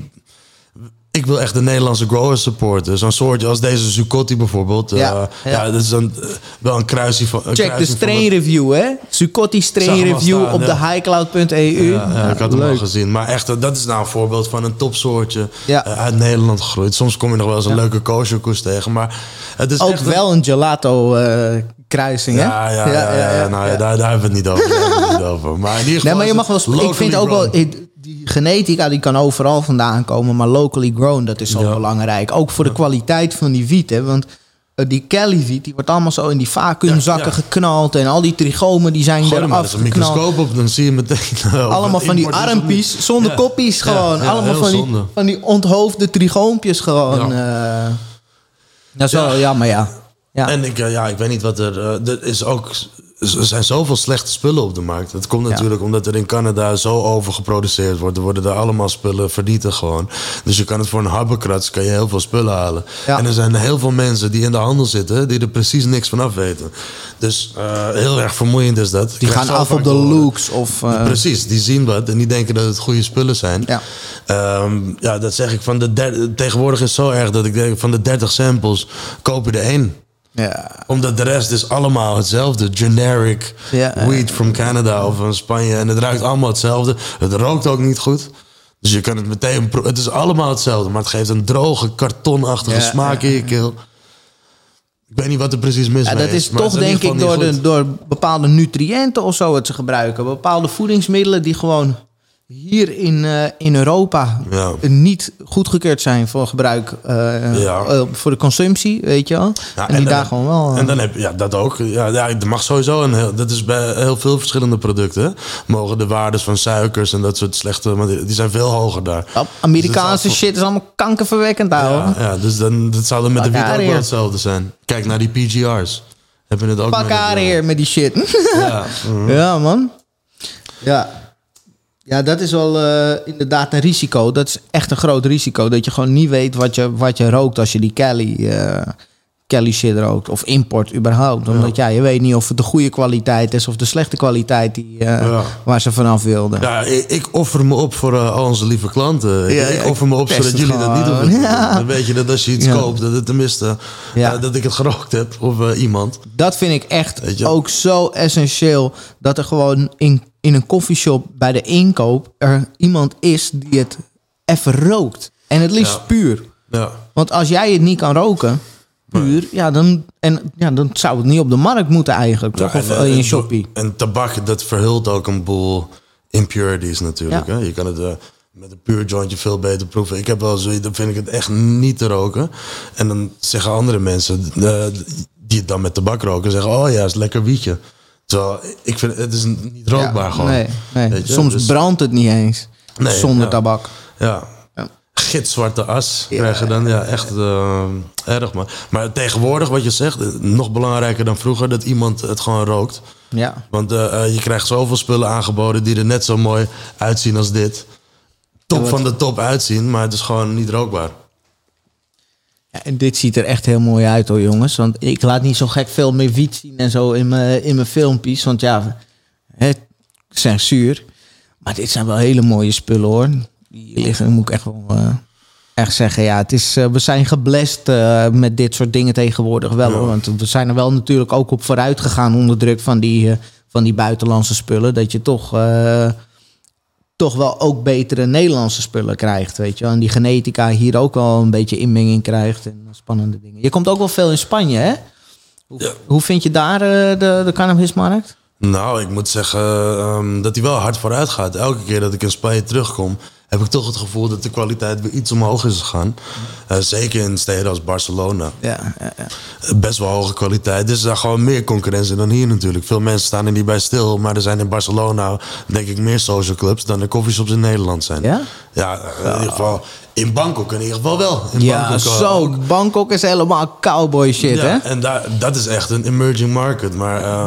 ik wil echt de Nederlandse growers supporten. Zo'n soortje als deze Zuccotti bijvoorbeeld. Ja, Ja, ja. ja. dat is een, eh, wel een kruisje van. Een Check de strain review, hè? Zuccotti strain review staan, op ja. de highcloud.eu. Ja, ja, ik had hem al gezien. Maar echt, eh, dat is nou een voorbeeld van een topsoortje Ja. eh, uit Nederland gegroeid. Soms kom je nog wel eens een leuke kosherkoes tegen. Maar het is Ook echt wel een gelato eh, kruising, hè? Ja, ja, ja, ja, ja, nou, ja, Daar, daar hebben we het niet over. Daar hebben we het niet over. Maar in ieder geval Nee, maar je mag wel. Ik vind ook wel. ik- Die genetica die kan overal vandaan komen, maar locally grown, dat is zo Ja. belangrijk. Ook voor de kwaliteit van die wiet, hè? Want eh, die Kelly wiet, die wordt allemaal zo in die vacuümzakken Ja, ja. geknald en al die trichomen die zijn Gooi er eens een microscoop op, dan zie je meteen. of Allemaal van die armpies, zonder Ja. koppies gewoon. ja, Allemaal van die, van die onthoofde trichoompjes gewoon. eh. dat is wel Ja. jammer, ja. ja. En ik, eh, ja, ik weet niet wat er. er is ook. Er zijn zoveel slechte spullen op de markt. Dat komt natuurlijk omdat er in Canada zo over geproduceerd wordt. Er worden er allemaal spullen vernietigd gewoon. Dus je kan het voor een habbekrats kan je heel veel spullen halen. Ja. En er zijn heel veel mensen die in de handel zitten die er precies niks van af weten. Dus eh, heel erg vermoeiend is dat. Die gaan af op de looks of... eh, Precies, die zien wat en die denken dat het goede spullen zijn. Ja. Ehm, ja, dat zeg ik van de tegenwoordig is het zo erg dat ik denk van de 30 samples koop je er één. Ja. Omdat de rest is allemaal hetzelfde. Generic Ja, weed from Canada of van Spanje. En het ruikt allemaal hetzelfde. Het rookt ook niet goed. Dus je kan het meteen... Het is allemaal hetzelfde. Maar het geeft een droge, kartonachtige Ja, smaak in je keel. Ik weet niet wat er precies mis Ja, dat is maar toch het in denk ik door, de, door bepaalde nutriënten of zo het ze gebruiken. Bepaalde voedingsmiddelen die gewoon hier in, eh, in Europa Ja. niet goedgekeurd zijn voor gebruik eh, Ja. eh, voor de consumptie, weet je wel. Ja, en die daar gewoon wel. En dan heb je, ja, dat ook. Ja, ja, er mag sowieso heel, dat is bij heel veel verschillende producten. Mogen de waardes van suikers en dat soort slechte, maar die, die zijn veel hoger daar. Amerikaanse Dus dat is shit is allemaal kankerverwekkend, ouwe. Ja, ja, dus dan, dat zou dan met de wiet ook wel hetzelfde zijn. Kijk naar die PGR's. Heb je het ook Pak haar hier met die shit. Ja, mhm. ja, man. Ja. Ja, dat is wel eh, inderdaad een risico. Dat is echt een groot risico. Dat je gewoon niet weet wat je, wat je rookt als je die eh Shit rookt. Of import überhaupt. Omdat ja. je weet niet of het de goede kwaliteit is of de slechte kwaliteit die, eh, Ja. waar ze vanaf wilden. Ja, ik, ik offer me op voor eh, al onze lieve klanten. Ik, Ja, ik ja, offer me op zodat jullie dat niet doen. Dan weet je dat als je iets koopt, dat het tenminste Ja. eh, dat ik het gerookt heb of iemand. Dat vind ik echt ook zo essentieel. Dat er gewoon in, in een koffieshop bij de inkoop er iemand is die het even rookt. En het liefst puur. Ja. Want als jij het niet kan roken, puur, ja, dan, en, ja, dan zou het niet op de markt moeten eigenlijk. Toch? Ja, of en, eh, in je en- tabak, dat verhult ook een boel impurities natuurlijk. Ja. Hè? Je kan het eh, met een puur jointje veel beter proeven. Ik heb wel zoiets, dan vind ik het echt niet te roken. En dan zeggen andere mensen eh, die het dan met tabak roken, zeggen: Oh ja, is lekker wietje. Terwijl ik vind het is niet rookbaar Ja, gewoon. Nee, nee. Soms Dus- brandt het niet eens. Nee, zonder tabak. Ja. Gitzwarte as Ja. krijg je dan. Ja, echt eh, erg. Maar, maar tegenwoordig, wat je zegt, eh, nog belangrijker dan vroeger, dat iemand het gewoon rookt. Ja. Want eh, je krijgt zoveel spullen aangeboden die er net zo mooi uitzien als dit. Top Ja, wat- van de top uitzien, maar het is gewoon niet rookbaar. Ja, en dit ziet er echt heel mooi uit hoor, jongens. Want ik laat niet zo gek veel meer wiet zien en zo in mijn, in mijn filmpjes. Want ja, het censuur. Maar dit zijn wel hele mooie spullen hoor. Die liggen, moet ik echt wel eh, echt zeggen. Ja, het is, eh, we zijn geblest eh, met dit soort dingen tegenwoordig wel. Hoor. Want we zijn er wel natuurlijk ook op vooruit gegaan onder druk van die, van die buitenlandse spullen. Dat je toch... toch wel ook betere Nederlandse spullen krijgt, weet je wel. En die genetica hier ook wel een beetje inmenging krijgt en spannende dingen. Je komt ook wel veel in Spanje, hè? Hoe, Ja. hoe vind je daar de, de cannabismarkt? Nou, ik moet zeggen ehm, dat hij wel hard vooruit gaat. Elke keer dat ik in Spanje terugkom, heb ik toch het gevoel dat de kwaliteit weer iets omhoog is gegaan. Eh, zeker in steden als Barcelona. Ja, ja, ja. Eh, Best wel hoge kwaliteit. Dus er is daar gewoon meer concurrentie dan hier natuurlijk. Veel mensen staan er niet bij stil. Maar er zijn in Barcelona, denk ik, meer social clubs dan er coffeeshops in Nederland zijn. Ja? Ja, in ieder geval. In Bangkok in ieder geval wel. In ja Bangkok, eh, zo. Bangkok is helemaal cowboy shit, Ja, hè? en daar, dat is echt een emerging market. Maar eh,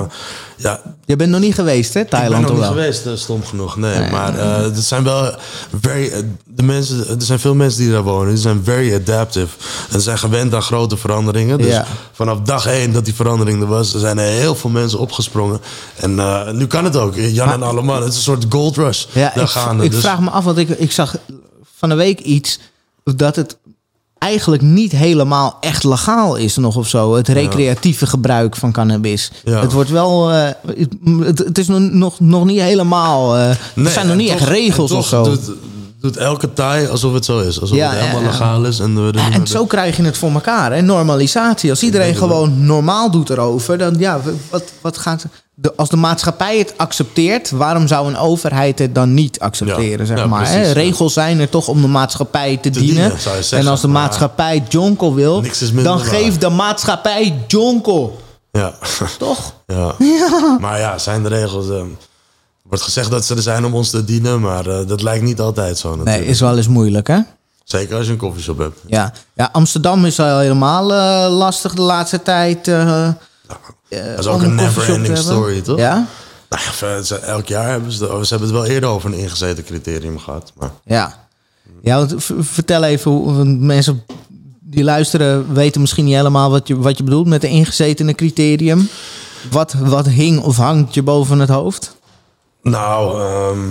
ja, Je bent nog niet geweest, hè? ik ben Thailand nog niet wel? geweest, eh, stom genoeg. Nee, maar eh er zijn wel very, eh, de mensen, er zijn veel mensen die daar wonen. Die zijn very adaptive. En zijn gewend aan grote veranderingen. Dus Ja. vanaf dag één dat die verandering er was, zijn er heel veel mensen opgesprongen. En nu kan het ook. Jan en allemaal. Het is een soort gold rush. Ja, daar ik, gaande. ik Dus- vraag me af, want ik, ik zag van de week iets dat het eigenlijk niet helemaal echt legaal is nog of zo. Het recreatieve gebruik van cannabis. Ja. Het wordt wel, eh, het, het is nog, nog, niet helemaal, eh, er zijn nog en niet toch- echt regels en of zo. Doet, doet elke Thai alsof het zo is. Alsof Ja, het helemaal ja, ja. legaal is. En, we en zo krijg je het voor elkaar, hè? normalisatie. Als iedereen gewoon normaal doet erover, dan ja, wat, wat gaat... De, als de maatschappij het accepteert, waarom zou een overheid het dan niet accepteren? Ja, zeg ja, maar, hè? ja. Regels zijn er toch om de maatschappij te, dienen. zeggen, en als de maatschappij jonkel wil, dan geeft de maatschappij jonkel. Ja. Toch? Ja. Maar ja, zijn de regels. eh, wordt gezegd dat ze er zijn om ons te dienen, maar eh, dat lijkt niet altijd zo natuurlijk. Nee, is wel eens moeilijk, hè? Zeker als je een koffieshop hebt. Ja, ja Amsterdam is al helemaal eh, lastig de laatste tijd. Dat is ook een never-ending story, toch? Ja? Nou ja, elk jaar hebben ze, ze hebben het wel eerder over een ingezeten criterium gehad. Maar Ja. Ja, want vertel even, want mensen die luisteren weten misschien niet helemaal wat je, wat je bedoelt met de ingezetene criterium. Wat, wat hing of hangt je boven het hoofd? nou, ehm,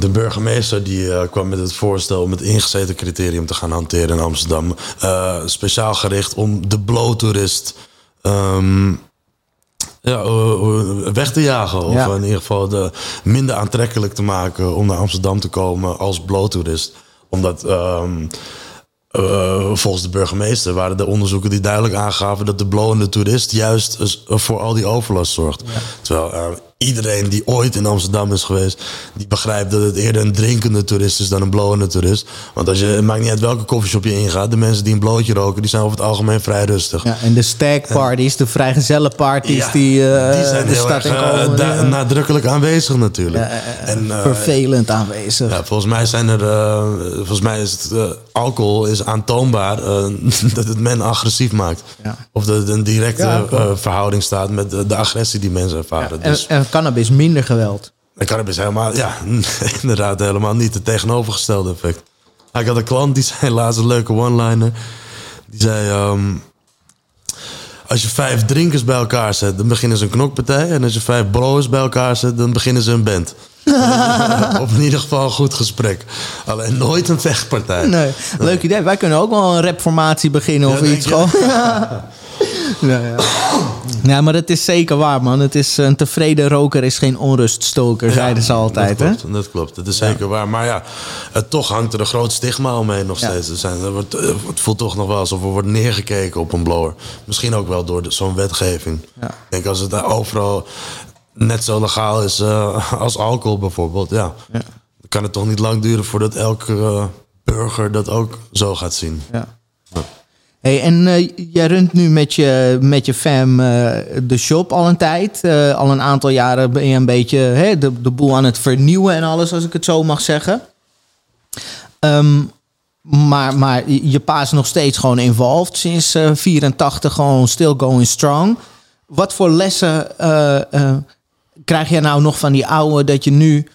de burgemeester die eh, kwam met het voorstel om het ingezeten criterium te gaan hanteren in Amsterdam. Eh, speciaal gericht om de blow-toerist ehm, ja, eh, eh, weg te jagen. Of Ja. in ieder geval de, minder aantrekkelijk te maken om naar Amsterdam te komen als blow-toerist. Omdat... ehm, eh, volgens de burgemeester waren de onderzoeken die duidelijk aangaven dat de blowende toerist juist is- voor al die overlast zorgt. Terwijl iedereen die ooit in Amsterdam is geweest, die begrijpt dat het eerder een drinkende toerist is dan een blowende toerist. Want als je, het maakt niet uit welke koffieshop je ingaat, de mensen die een blootje roken, die zijn over het algemeen vrij rustig. Ja, en de stag parties, de vrijgezellenparties Ja, die, eh, die zijn de heel stad erg in eh, da- nadrukkelijk aanwezig natuurlijk. en, eh, Vervelend aanwezig. ja, volgens mij zijn er, volgens mij is het alcohol is aantoonbaar dat het men agressief maakt. Ja. Of dat het een directe verhouding staat met de, de agressie die mensen ervaren. En, dus en cannabis minder geweld. kan het helemaal, ja, inderdaad helemaal niet het tegenovergestelde effect. Ik had een klant die zei laatst een leuke one-liner. Die zei, ehm, als je vijf drinkers bij elkaar zet, dan beginnen ze een knokpartij. En als je vijf blowers bij elkaar zet, dan beginnen ze een band. of in ieder geval een goed gesprek. Alleen nooit een vechtpartij. Nee, leuk idee. Wij kunnen ook wel een rapformatie beginnen of Ja, iets. Gewoon. Ja. ja. Ja, maar het is zeker waar, man. Het is een tevreden roker is geen onruststoker, zeiden ze altijd. dat Hè? klopt, Dat klopt, dat is zeker waar. Maar ja, het, toch hangt er een groot stigma omheen nog Ja. steeds. Er zijn, er wordt, eh, het voelt toch nog wel alsof er wordt neergekeken op een blower. Misschien ook wel door zo'n wetgeving. Ja. Ik denk als het daar overal net zo legaal is eh, als alcohol bijvoorbeeld. Ja, Ja. dan kan het toch niet lang duren voordat elke eh, burger dat ook zo gaat zien. Ja. Hey, en eh, jij runt nu met je, met je fam eh, de shop al een tijd. Eh, al een aantal jaren ben je een beetje de, de boel aan het vernieuwen en alles, als ik het zo mag zeggen. Ehm, maar, maar je pa is nog steeds gewoon involved. Sinds eh 84 gewoon still going strong. Wat voor lessen krijg jij nou nog van die oude... dat je nu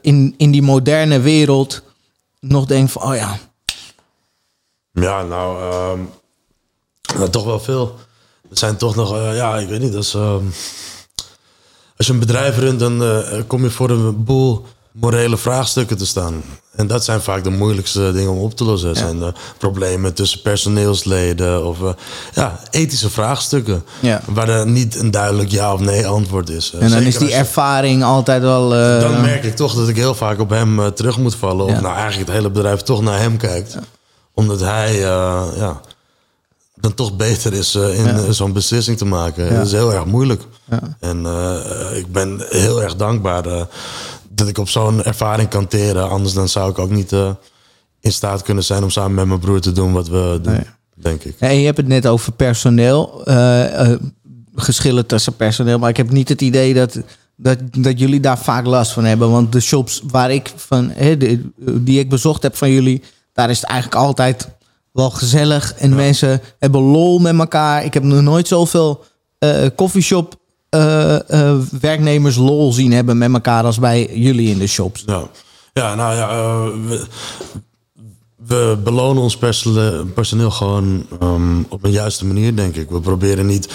in, in die moderne wereld nog denkt van... oh ja, Ja, nou, nou, toch wel veel. Er zijn toch nog, eh, ja, ik weet niet, dat is, ehm, als je een bedrijf runt, dan eh, kom je voor een boel morele vraagstukken te staan. En dat zijn vaak de moeilijkste dingen om op te lossen. Het zijn de problemen tussen personeelsleden of eh, ja, ethische vraagstukken. Ja. Waar er niet een duidelijk ja of nee antwoord is. En dan Zeker is die je- ervaring altijd wel. eh, dan merk ik toch dat ik heel vaak op hem eh, terug moet vallen. Of nou eigenlijk het hele bedrijf toch naar hem kijkt. Omdat hij eh, ja, dan toch beter is eh, in eh, zo'n beslissing te maken. Dat is heel erg moeilijk. En eh, ik ben heel erg dankbaar dat ik op zo'n ervaring kan teren. Anders dan zou ik ook niet in staat kunnen zijn om samen met mijn broer te doen wat we doen. Nee. Denk ik. Ja, en je hebt het net over personeel. geschillen tussen personeel. Maar ik heb niet het idee dat, dat, dat jullie daar vaak last van hebben. Want de shops waar ik van, de- die ik bezocht heb van jullie, daar is het eigenlijk altijd wel gezellig. En mensen hebben lol met elkaar. Ik heb nog nooit zoveel eh coffeeshop eh, eh, werknemers lol zien hebben met elkaar als bij jullie in de shops. Ja, ja nou ja, we, we belonen ons personeel, gewoon ehm, op een juiste manier, denk ik. We proberen niet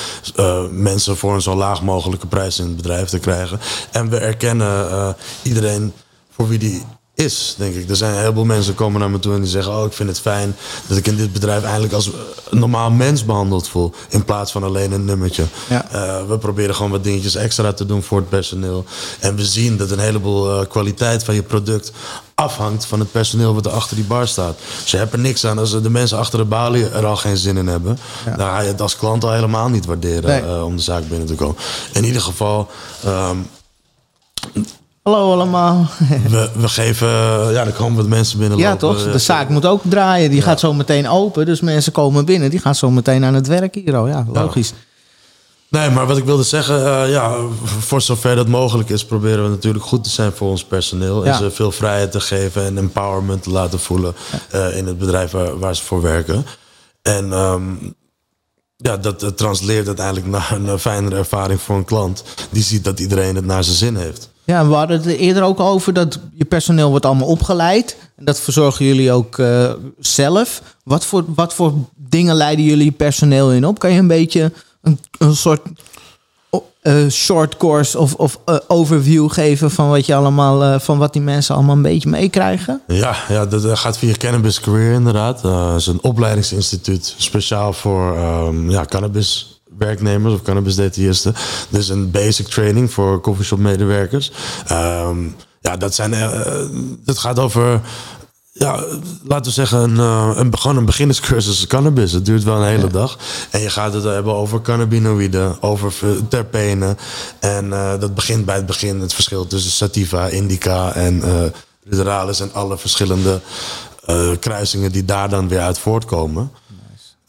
mensen voor een zo laag mogelijke prijs in het bedrijf te krijgen. En we erkennen iedereen voor wie die is, denk ik. Er zijn een heleboel mensen die komen naar me toe en die zeggen... oh, ik vind het fijn dat ik in dit bedrijf eindelijk als een normaal mens behandeld voel... in plaats van alleen een nummertje. Ja. Eh, we proberen gewoon wat dingetjes extra te doen voor het personeel. En we zien dat een heleboel eh, kwaliteit van je product afhangt van het personeel wat er achter die bar staat. Dus je hebt er niks aan als de mensen achter de balie er al geen zin in hebben. Dan ga je het als klant al helemaal niet waarderen Nee. eh, om de zaak binnen te komen. In ieder geval, ehm, Hallo allemaal. we, we geven, ja, er komen wat mensen binnen. Ja, toch? De zaak moet ook draaien. Die gaat zo meteen open. Dus mensen komen binnen. Die gaan zo meteen aan het werk hier. Ja, logisch. Nee, maar wat ik wilde zeggen, eh, ja, voor zover dat mogelijk is, proberen we natuurlijk goed te zijn voor ons personeel. Ja. En ze veel vrijheid te geven en empowerment te laten voelen eh, in het bedrijf waar, waar ze voor werken. En ehm, ja, dat eh, transleert uiteindelijk naar een eh, fijnere ervaring voor een klant. Die ziet dat iedereen het naar zijn zin heeft. Ja, we hadden het er eerder ook over dat je personeel wordt allemaal opgeleid. En dat verzorgen jullie ook eh, zelf. Wat voor, wat voor dingen leiden jullie personeel in op? Kan je een beetje een, een soort eh, short course of, of eh, overview geven van wat je allemaal, van wat die mensen allemaal een beetje meekrijgen? Ja, ja dat gaat via Cannabis Career inderdaad. Het is een opleidingsinstituut speciaal voor ehm, ja, cannabiswerknemers of cannabisdetailisten. Dus een basic training voor coffeeshop medewerkers. Ehm, ja, dat, zijn, eh, dat gaat over ja, laten we zeggen, een, eh, een, gewoon een beginnerscursus cannabis. Het duurt wel een hele dag. En je gaat het hebben over cannabinoïden, over terpenen. En eh, dat begint bij het begin, het verschil tussen sativa, indica en uh, ruderalis en alle verschillende kruisingen die daar dan weer uit voortkomen.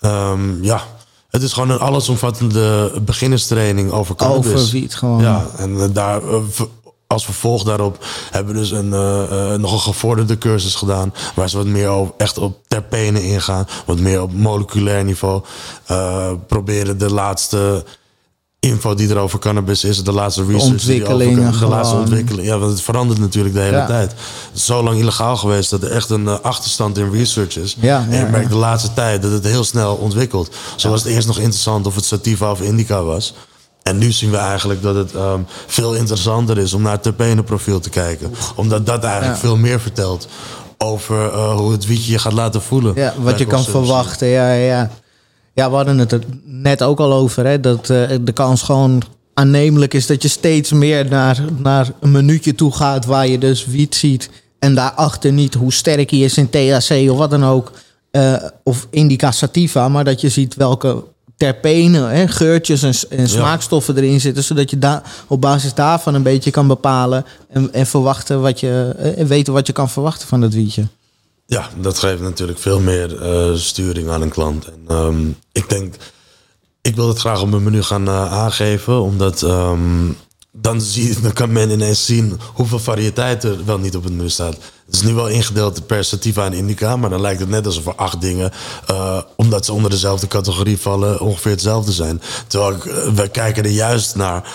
Nice. ja, het is gewoon een allesomvattende beginnerstraining over cannabis. Over wiet gewoon. Ja, en daar als vervolg daarop hebben we dus een, uh, nog een gevorderde cursus gedaan. Waar ze wat meer over, echt op terpenen ingaan. Wat meer op moleculair niveau. Uh, proberen de laatste info die er over cannabis is. De laatste research. Ontwikkelingen. Die over, de laatste ontwikkeling. Ja, want het verandert natuurlijk de hele tijd. Het is zo lang illegaal geweest dat er echt een achterstand in research is. Ja, en je merkt de laatste tijd dat het heel snel ontwikkelt. Zo was het eerst nog interessant of het sativa of indica was. En nu zien we eigenlijk dat het um, veel interessanter is om naar het terpenenprofiel te kijken. Omdat dat eigenlijk veel meer vertelt over uh, hoe het wietje je gaat laten voelen. Ja, wat je kan verwachten. Ja, ja. Ja, we hadden het er net ook al over. Hè, dat uh, de kans gewoon aannemelijk is dat je steeds meer naar, naar een minuutje toe gaat waar je dus wiet ziet. En daarachter niet hoe sterk hij is in THC of wat dan ook. Uh, of indica sativa, maar dat je ziet welke terpenen, hè, geurtjes en, en smaakstoffen erin zitten, zodat je daar op basis daarvan een beetje kan bepalen en, en verwachten wat je en weten wat je kan verwachten van dat wietje. Ja, dat geeft natuurlijk veel meer uh, sturing aan een klant. En um, ik denk, ik wil het graag op mijn menu gaan uh, aangeven, omdat um, dan, zie, dan kan men ineens zien hoeveel variëteit er wel niet op het menu staat. Het is nu wel ingedeeld per sativa en indica, maar dan lijkt het net alsof er acht dingen, uh, omdat ze onder dezelfde categorie vallen, ongeveer hetzelfde zijn. Terwijl we kijken er juist naar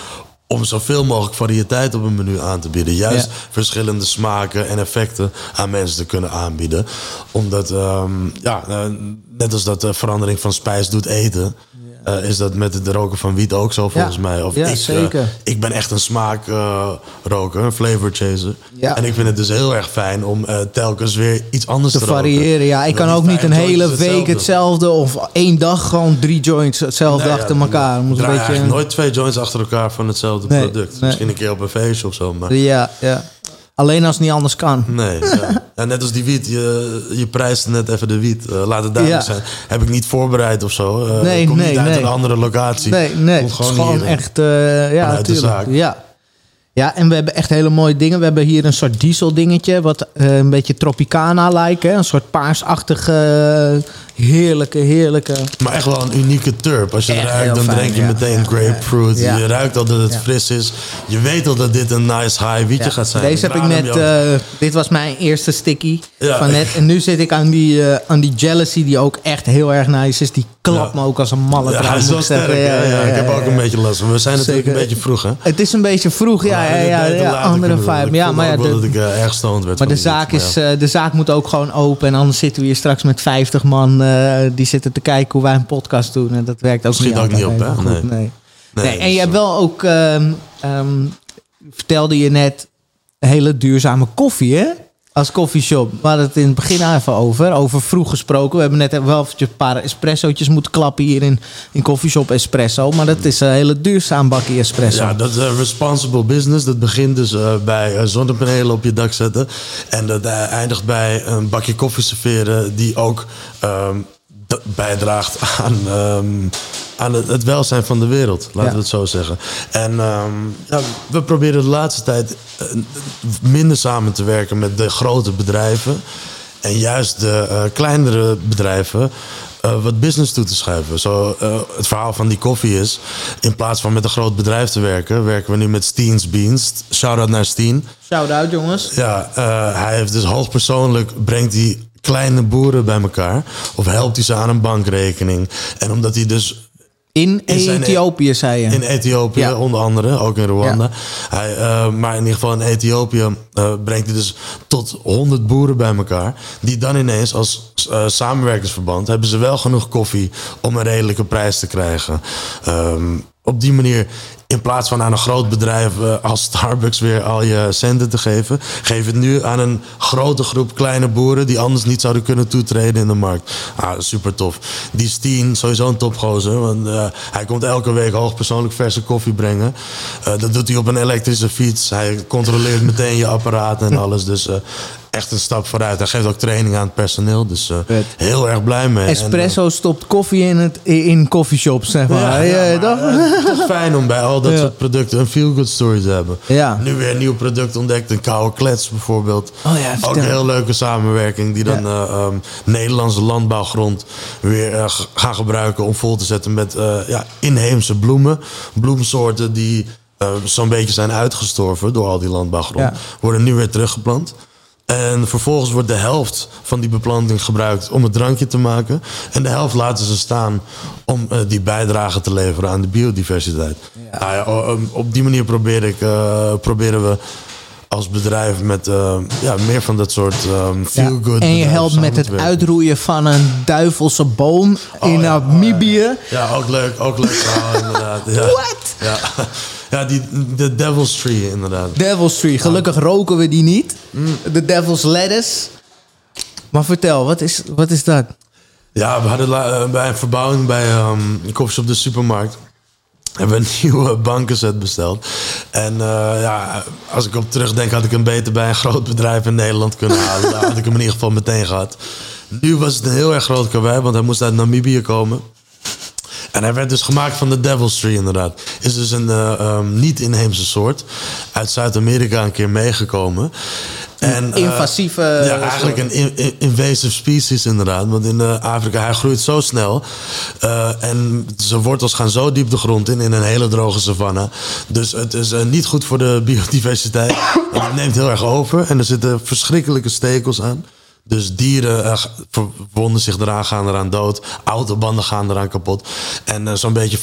om zoveel mogelijk variëteit op een menu aan te bieden. Juist ja. verschillende smaken en effecten aan mensen te kunnen aanbieden. Omdat, um, ja, uh, net als dat de verandering van spijs doet eten uh, is dat met het roken van wiet ook zo volgens ja. mij. Of ja, ik, zeker. Uh, ik ben echt een smaakroker, uh, een flavor chaser. Ja. En ik vind het dus heel erg fijn om telkens weer iets anders te, te variëren. Ja, ik kan ook niet een hele week hetzelfde. of één dag gewoon drie joints hetzelfde nee, achter elkaar. Moet een beetje... nooit twee joints achter elkaar van hetzelfde nee, product. Nee. Misschien een keer op een feestje of zo. Maar... Ja, ja. Alleen als het niet anders kan. Nee, ja. ja net als die wiet. Je, je prijst net even de wiet. Uh, laat het duidelijk Ja. zijn. Heb ik niet voorbereid of zo. Uh, Nee, komt nee, niet uit nee. een andere locatie. Nee, nee. Komt Het is gewoon gewoon hier, echt. eh, ja, natuurlijk. zaak. Ja. ja, en we hebben echt hele mooie dingen. We hebben hier een soort diesel dingetje. Wat eh, een beetje Tropicana lijkt. hè. Een soort paarsachtige, heerlijke, heerlijke. Maar echt wel een unieke turp. Als je Echt ruikt, dan fijn, denk je ja. meteen Ja, grapefruit. ja. Je ruikt al dat het fris is. Je weet al dat dit een nice high wietje gaat zijn. Deze heb ik net. eh, dit was mijn eerste sticky van net. En nu zit ik aan die, eh, aan die jealousy, die ook echt heel erg nice is. Die klapt me ook als een malle ja, hij is wel sterk. Ik heb ook een beetje last van. We zijn natuurlijk een beetje vroeg, hè? Het is een beetje vroeg, ja, ja, ja, andere vibe. Ja, maar ja, dat ik eh, erg stoned werd Maar de zaak, is, de zaak moet ook gewoon open. En anders zitten we hier straks met 50 man die zitten te kijken hoe wij een podcast doen. En dat werkt ook Schiet niet ook niet op, hè? nee. Nee, Nee, en dus, je hebt eh, wel ook, ehm, ehm, vertelde je net, hele duurzame koffie, hè? Als koffieshop. We hadden het in het begin even over. Over vroeg gesproken. We hebben net wel een paar espressootjes moeten klappen hier in, in koffieshop espresso. Maar dat is een hele duurzaam bakje espresso. Ja, dat is responsible business. Dat begint dus eh, bij eh, zonnepanelen op je dak zetten. En dat eh, eindigt bij een bakje koffie serveren die ook ehm, bijdraagt aan, ehm, aan het, het welzijn van de wereld. Laten we het zo zeggen. En ehm, ja, we proberen de laatste tijd eh, minder samen te werken met de grote bedrijven. En juist de eh, kleinere bedrijven eh, wat business toe te schuiven. Zo, het verhaal van die koffie is... in plaats van met een groot bedrijf te werken... werken we nu met Steens Beans. Shout-out naar Steen. Shout-out jongens. Ja, hij heeft dus hoogpersoonlijk... brengt hij kleine boeren bij elkaar. Of helpt hij ze aan een bankrekening. En omdat hij dus In Ethiopië, zei je. in Ethiopië, Ja. onder andere, ook in Rwanda. Hij, eh, maar in ieder geval in Ethiopië eh, brengt hij dus tot 100 boeren bij elkaar. Die dan ineens als eh, samenwerkingsverband hebben ze wel genoeg koffie om een redelijke prijs te krijgen. Ehm, op die manier, in plaats van aan een groot bedrijf eh, als Starbucks weer al je centen te geven, geef het nu aan een grote groep kleine boeren die anders niet zouden kunnen toetreden in de markt. Ah, super tof. Die Steen, sowieso een topgozer, want eh, hij komt elke week hoogpersoonlijk verse koffie brengen. Eh, dat doet hij op een elektrische fiets. Hij controleert meteen je apparaat en alles. Dus echt een stap vooruit. Hij geeft ook training aan het personeel. Dus eh, heel erg blij mee. Espresso stopt koffie in, het, in coffeeshops, zeg eh, maar. ja, Ja, ja, toch? maar, eh, het is fijn om bij al dat Ja. soort producten een feel-good story te hebben. Ja. Nu weer een nieuw product ontdekt, een koude klets bijvoorbeeld. Oh ja, Ook een heel leuke samenwerking die dan eh, ehm, Nederlandse landbouwgrond weer eh, gaan gebruiken om vol te zetten met eh, ja, inheemse bloemen. Bloemsoorten die eh, zo'n beetje zijn uitgestorven door al die landbouwgrond. Worden nu weer teruggeplant. En vervolgens wordt de helft van die beplanting gebruikt om het drankje te maken. En de helft laten ze staan om eh, die bijdrage te leveren aan de biodiversiteit. Nou ja, o- op die manier probeer ik, eh, proberen we als bedrijf met eh, ja, meer van dat soort ehm Ja, feel-good en je helpt met het uitroeien van een duivelse boom in Oh ja, Namibië. Ja, ook leuk, ook leuk inderdaad. Ja. Die, de Devil's Tree inderdaad. Devil's Tree. Gelukkig roken we die niet. Mm. De Devil's Lettuce. Maar vertel, wat is, wat is dat? Ja, we hadden eh, bij een verbouwing bij ehm een koffieshop de supermarkt. Hebben een nieuwe bankenset besteld. En eh, ja, als ik op terugdenk, had ik hem beter bij een groot bedrijf in Nederland kunnen halen. Daar had ik hem in ieder geval meteen gehad. Nu was het een heel erg groot karwei, want hij moest uit Namibië komen. En hij werd dus gemaakt van de Devil's Tree, inderdaad. Is dus een eh, ehm, niet-inheemse soort. Uit Zuid-Amerika een keer meegekomen. En, eh, Invasieve ja, eigenlijk een in- in- invasive species, inderdaad. Want in eh, Afrika, hij groeit zo snel. eh, en zijn wortels gaan zo diep de grond in, in een hele droge savanne. Dus het is eh, niet goed voor de biodiversiteit. Want het neemt heel erg over. En er zitten verschrikkelijke stekels aan. Dus dieren eh, verwonden zich eraan, gaan eraan dood. Autobanden gaan eraan kapot. En eh, zo'n beetje 95%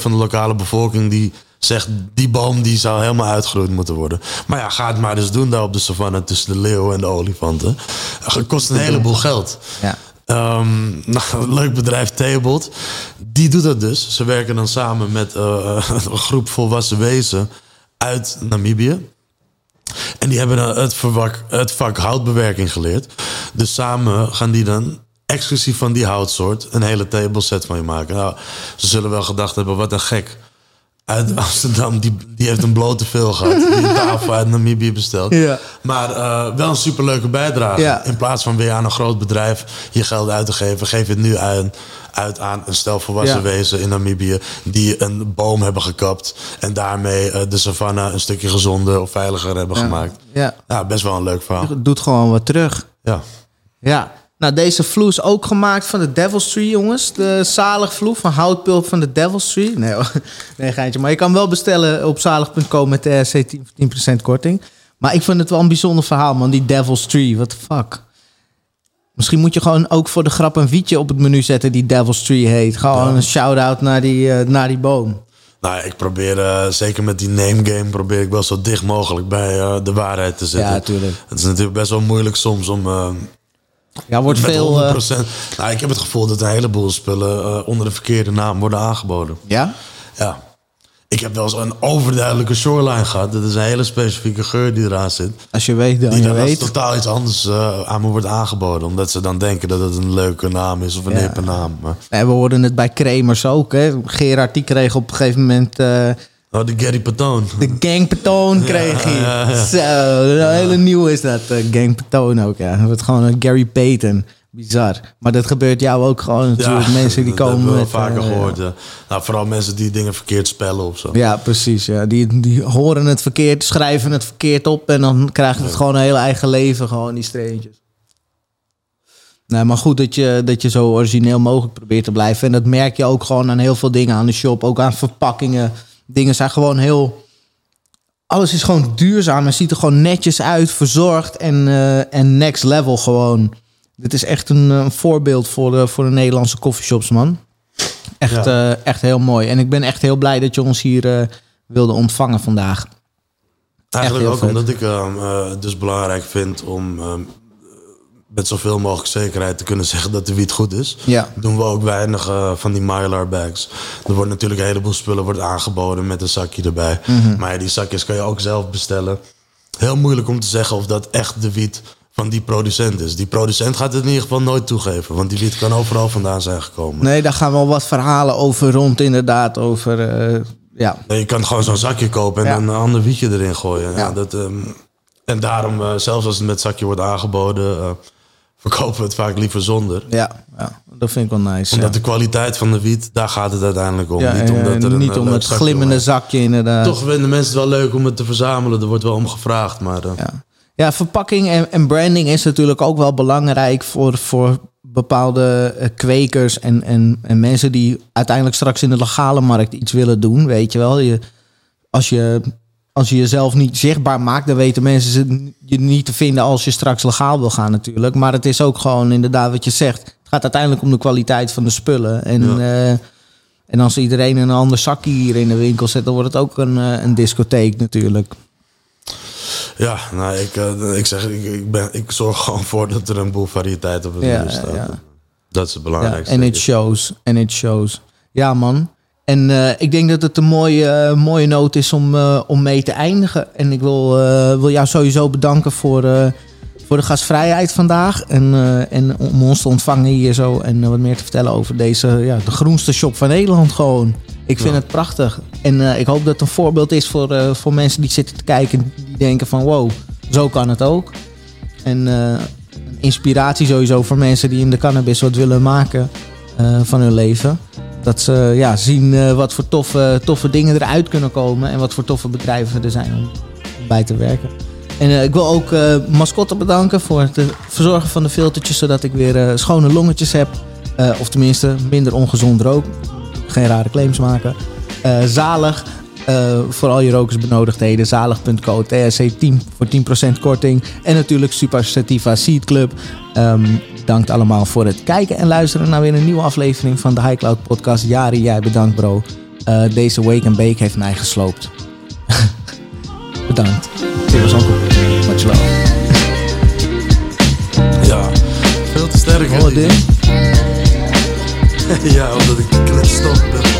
van de lokale bevolking die zegt... die boom die zou helemaal uitgeroeid moeten worden. Maar ja, ga het maar eens doen daar op de savanne tussen de leeuwen en de olifanten. Het kost een heleboel geld. Ja. Ehm, nou, leuk bedrijf, Theobald. Die doet dat dus. Ze werken dan samen met eh, een groep volwassen wezen uit Namibië. En die hebben dan het, verwak, het vak houtbewerking geleerd. Dus samen gaan die dan exclusief van die houtsoort een hele tableset van je maken. Nou, ze zullen wel gedacht hebben, wat een gek. Uit Amsterdam, die, die heeft een blote veel gehad. Die een tafel uit Namibië besteld. Ja. Maar eh, wel een superleuke bijdrage. Ja. In plaats van weer aan een groot bedrijf je geld uit te geven, geef je het nu uit, uit aan een stel volwassen Ja. wezen in Namibië die een boom hebben gekapt en daarmee eh, de savanne een stukje gezonder of veiliger hebben gemaakt. Ja. Ja, best wel een leuk verhaal. Doet gewoon wat terug. Ja. Ja. Nou, deze vloer is ook gemaakt van de Devil's Tree, jongens. De zalig vloer van houtpulp van de Devil's Tree. Nee, nee geintje. Maar je kan wel bestellen op zalig.com met de RC 10%, 10% korting. Maar ik vind het wel een bijzonder verhaal, man. Die Devil's Tree, what the fuck. Misschien moet je gewoon ook voor de grap een wietje op het menu zetten die Devil's Tree heet. Gewoon een shout-out naar die, eh, naar die boom. Nou, ik probeer, eh, zeker met die name game, probeer ik wel zo dicht mogelijk bij eh, de waarheid te zitten. Ja, tuurlijk. Het is natuurlijk best wel moeilijk soms om Ja, wordt met veel... eh, 100%. Nou, ik heb het gevoel dat een heleboel spullen onder de verkeerde naam worden aangeboden. ja? Ja. Ik heb wel eens een overduidelijke shoreline gehad. Dat is een hele specifieke geur die eraan zit. Als je weet, dan Die je dan weet. totaal iets anders eh, aan me wordt aangeboden. Omdat ze dan denken dat het een leuke naam is of een Ja. hippe naam. Maar, En we hoorden het bij Kremers ook. Hè. Gerard die kreeg op een gegeven moment eh, oh, de Gary Patoon. de gangpatoon kreeg hij. ja, ja. Zo, een hele nieuwe is dat. Uh, gangpatoon ook, ja. Het wordt gewoon een Gary Payton. Bizar. Maar dat gebeurt jou ook gewoon natuurlijk. Mensen die dat komen hebben we wel vaker eh, gehoord. ja. Nou, vooral mensen die dingen verkeerd spellen of zo. Ja, precies. Ja. Die, die horen het verkeerd, schrijven het verkeerd op... en dan krijgt het gewoon een heel eigen leven, gewoon die streentjes. Nee, maar goed dat je, dat je zo origineel mogelijk probeert te blijven. En dat merk je ook gewoon aan heel veel dingen aan de shop. Ook aan verpakkingen. Dingen zijn gewoon heel... Alles is gewoon duurzaam. Het ziet er gewoon netjes uit, verzorgd en, eh, en next level gewoon. Dit is echt een, eh, voorbeeld voor de, voor de Nederlandse coffeeshops, man. Echt, Ja. eh, echt heel mooi. En ik ben echt heel blij dat je ons hier eh, wilde ontvangen vandaag. Eigenlijk ook vet. omdat ik ehm, het dus belangrijk vind om ehm, met zoveel mogelijk zekerheid te kunnen zeggen dat de wiet goed is. Ja. Doen we ook weinig eh, van die Mylar bags. Er wordt natuurlijk een heleboel spullen wordt aangeboden met een zakje erbij. Mhm. Maar ja, die zakjes kan je ook zelf bestellen. Heel moeilijk om te zeggen of dat echt de wiet van die producent is. Die producent gaat het in ieder geval nooit toegeven. Want die wiet kan overal vandaan zijn gekomen. Nee, daar gaan wel wat verhalen over rond, inderdaad. Over, eh, ja. Je kan gewoon zo'n zakje kopen en Ja. een ander wietje erin gooien. Ja. Ja. dat, ehm, En daarom, eh, zelfs als het met zakje wordt aangeboden, verkopen we het vaak liever zonder. Ja, ja, dat vind ik wel nice. Omdat ja. de kwaliteit van de wiet, daar gaat het uiteindelijk om. Ja, niet omdat er een, niet eh, om leuk het zakje glimmende zakje inderdaad. Toch vinden mensen het wel leuk om het te verzamelen. Er wordt wel om gevraagd, maar... eh, Ja, ja verpakking en, en branding is natuurlijk ook wel belangrijk voor, voor bepaalde eh, kwekers en, en, en mensen die uiteindelijk straks in de legale markt iets willen doen. Weet je wel, je, als, je, als je jezelf niet zichtbaar maakt, dan weten mensen ze- je niet te vinden als je straks legaal wil gaan natuurlijk. Maar het is ook gewoon inderdaad wat je zegt. Het gaat uiteindelijk om de kwaliteit van de spullen. En, Ja. eh, en als iedereen een ander zakje hier in de winkel zet, dan wordt het ook een, eh, een discotheek natuurlijk. Ja, nou, ik, eh, ik zeg, ik, ik, ben, ik zorg gewoon voor dat er een boel variëteit op het Ja, menu staat. ja. Dat is het belangrijkste. en it shows. En it shows. Ja, man. En eh, ik denk dat het een mooie, mooie noot is om, eh, om mee te eindigen. En ik wil, eh, wil jou sowieso bedanken voor, voor de gastvrijheid vandaag. En, en om ons te ontvangen hier zo. En wat meer te vertellen over deze, ja, de groenste shop van Nederland gewoon. Ik vind Ja. het prachtig. En ik hoop dat het een voorbeeld is voor, voor mensen die zitten te kijken. Die denken van wow, zo kan het ook. En een inspiratie sowieso voor mensen die in de cannabis wat willen maken van hun leven. Dat ze ja, zien eh, wat voor toffe, toffe dingen eruit kunnen komen. En wat voor toffe bedrijven er zijn om, bij te werken. En eh, ik wil ook eh Mascotte bedanken voor het verzorgen van de filtertjes. Zodat ik weer schone longetjes heb. Of tenminste minder ongezond rook. Geen rare claims maken. Zalig. Eh, voor al je rokersbenodigdheden. Zalig.co. TSC 10 voor 10% korting. En natuurlijk Super Sativa Seed Club. Bedankt allemaal voor het kijken en luisteren naar weer een nieuwe aflevering van de High Cloud Podcast. Jari, jij bedankt bro. Eh, deze Wake and Bake heeft mij gesloopt. bedankt. Dit was ook Much love. Ja, veel te sterk. die- ding. ja, omdat ik kletsstop ben.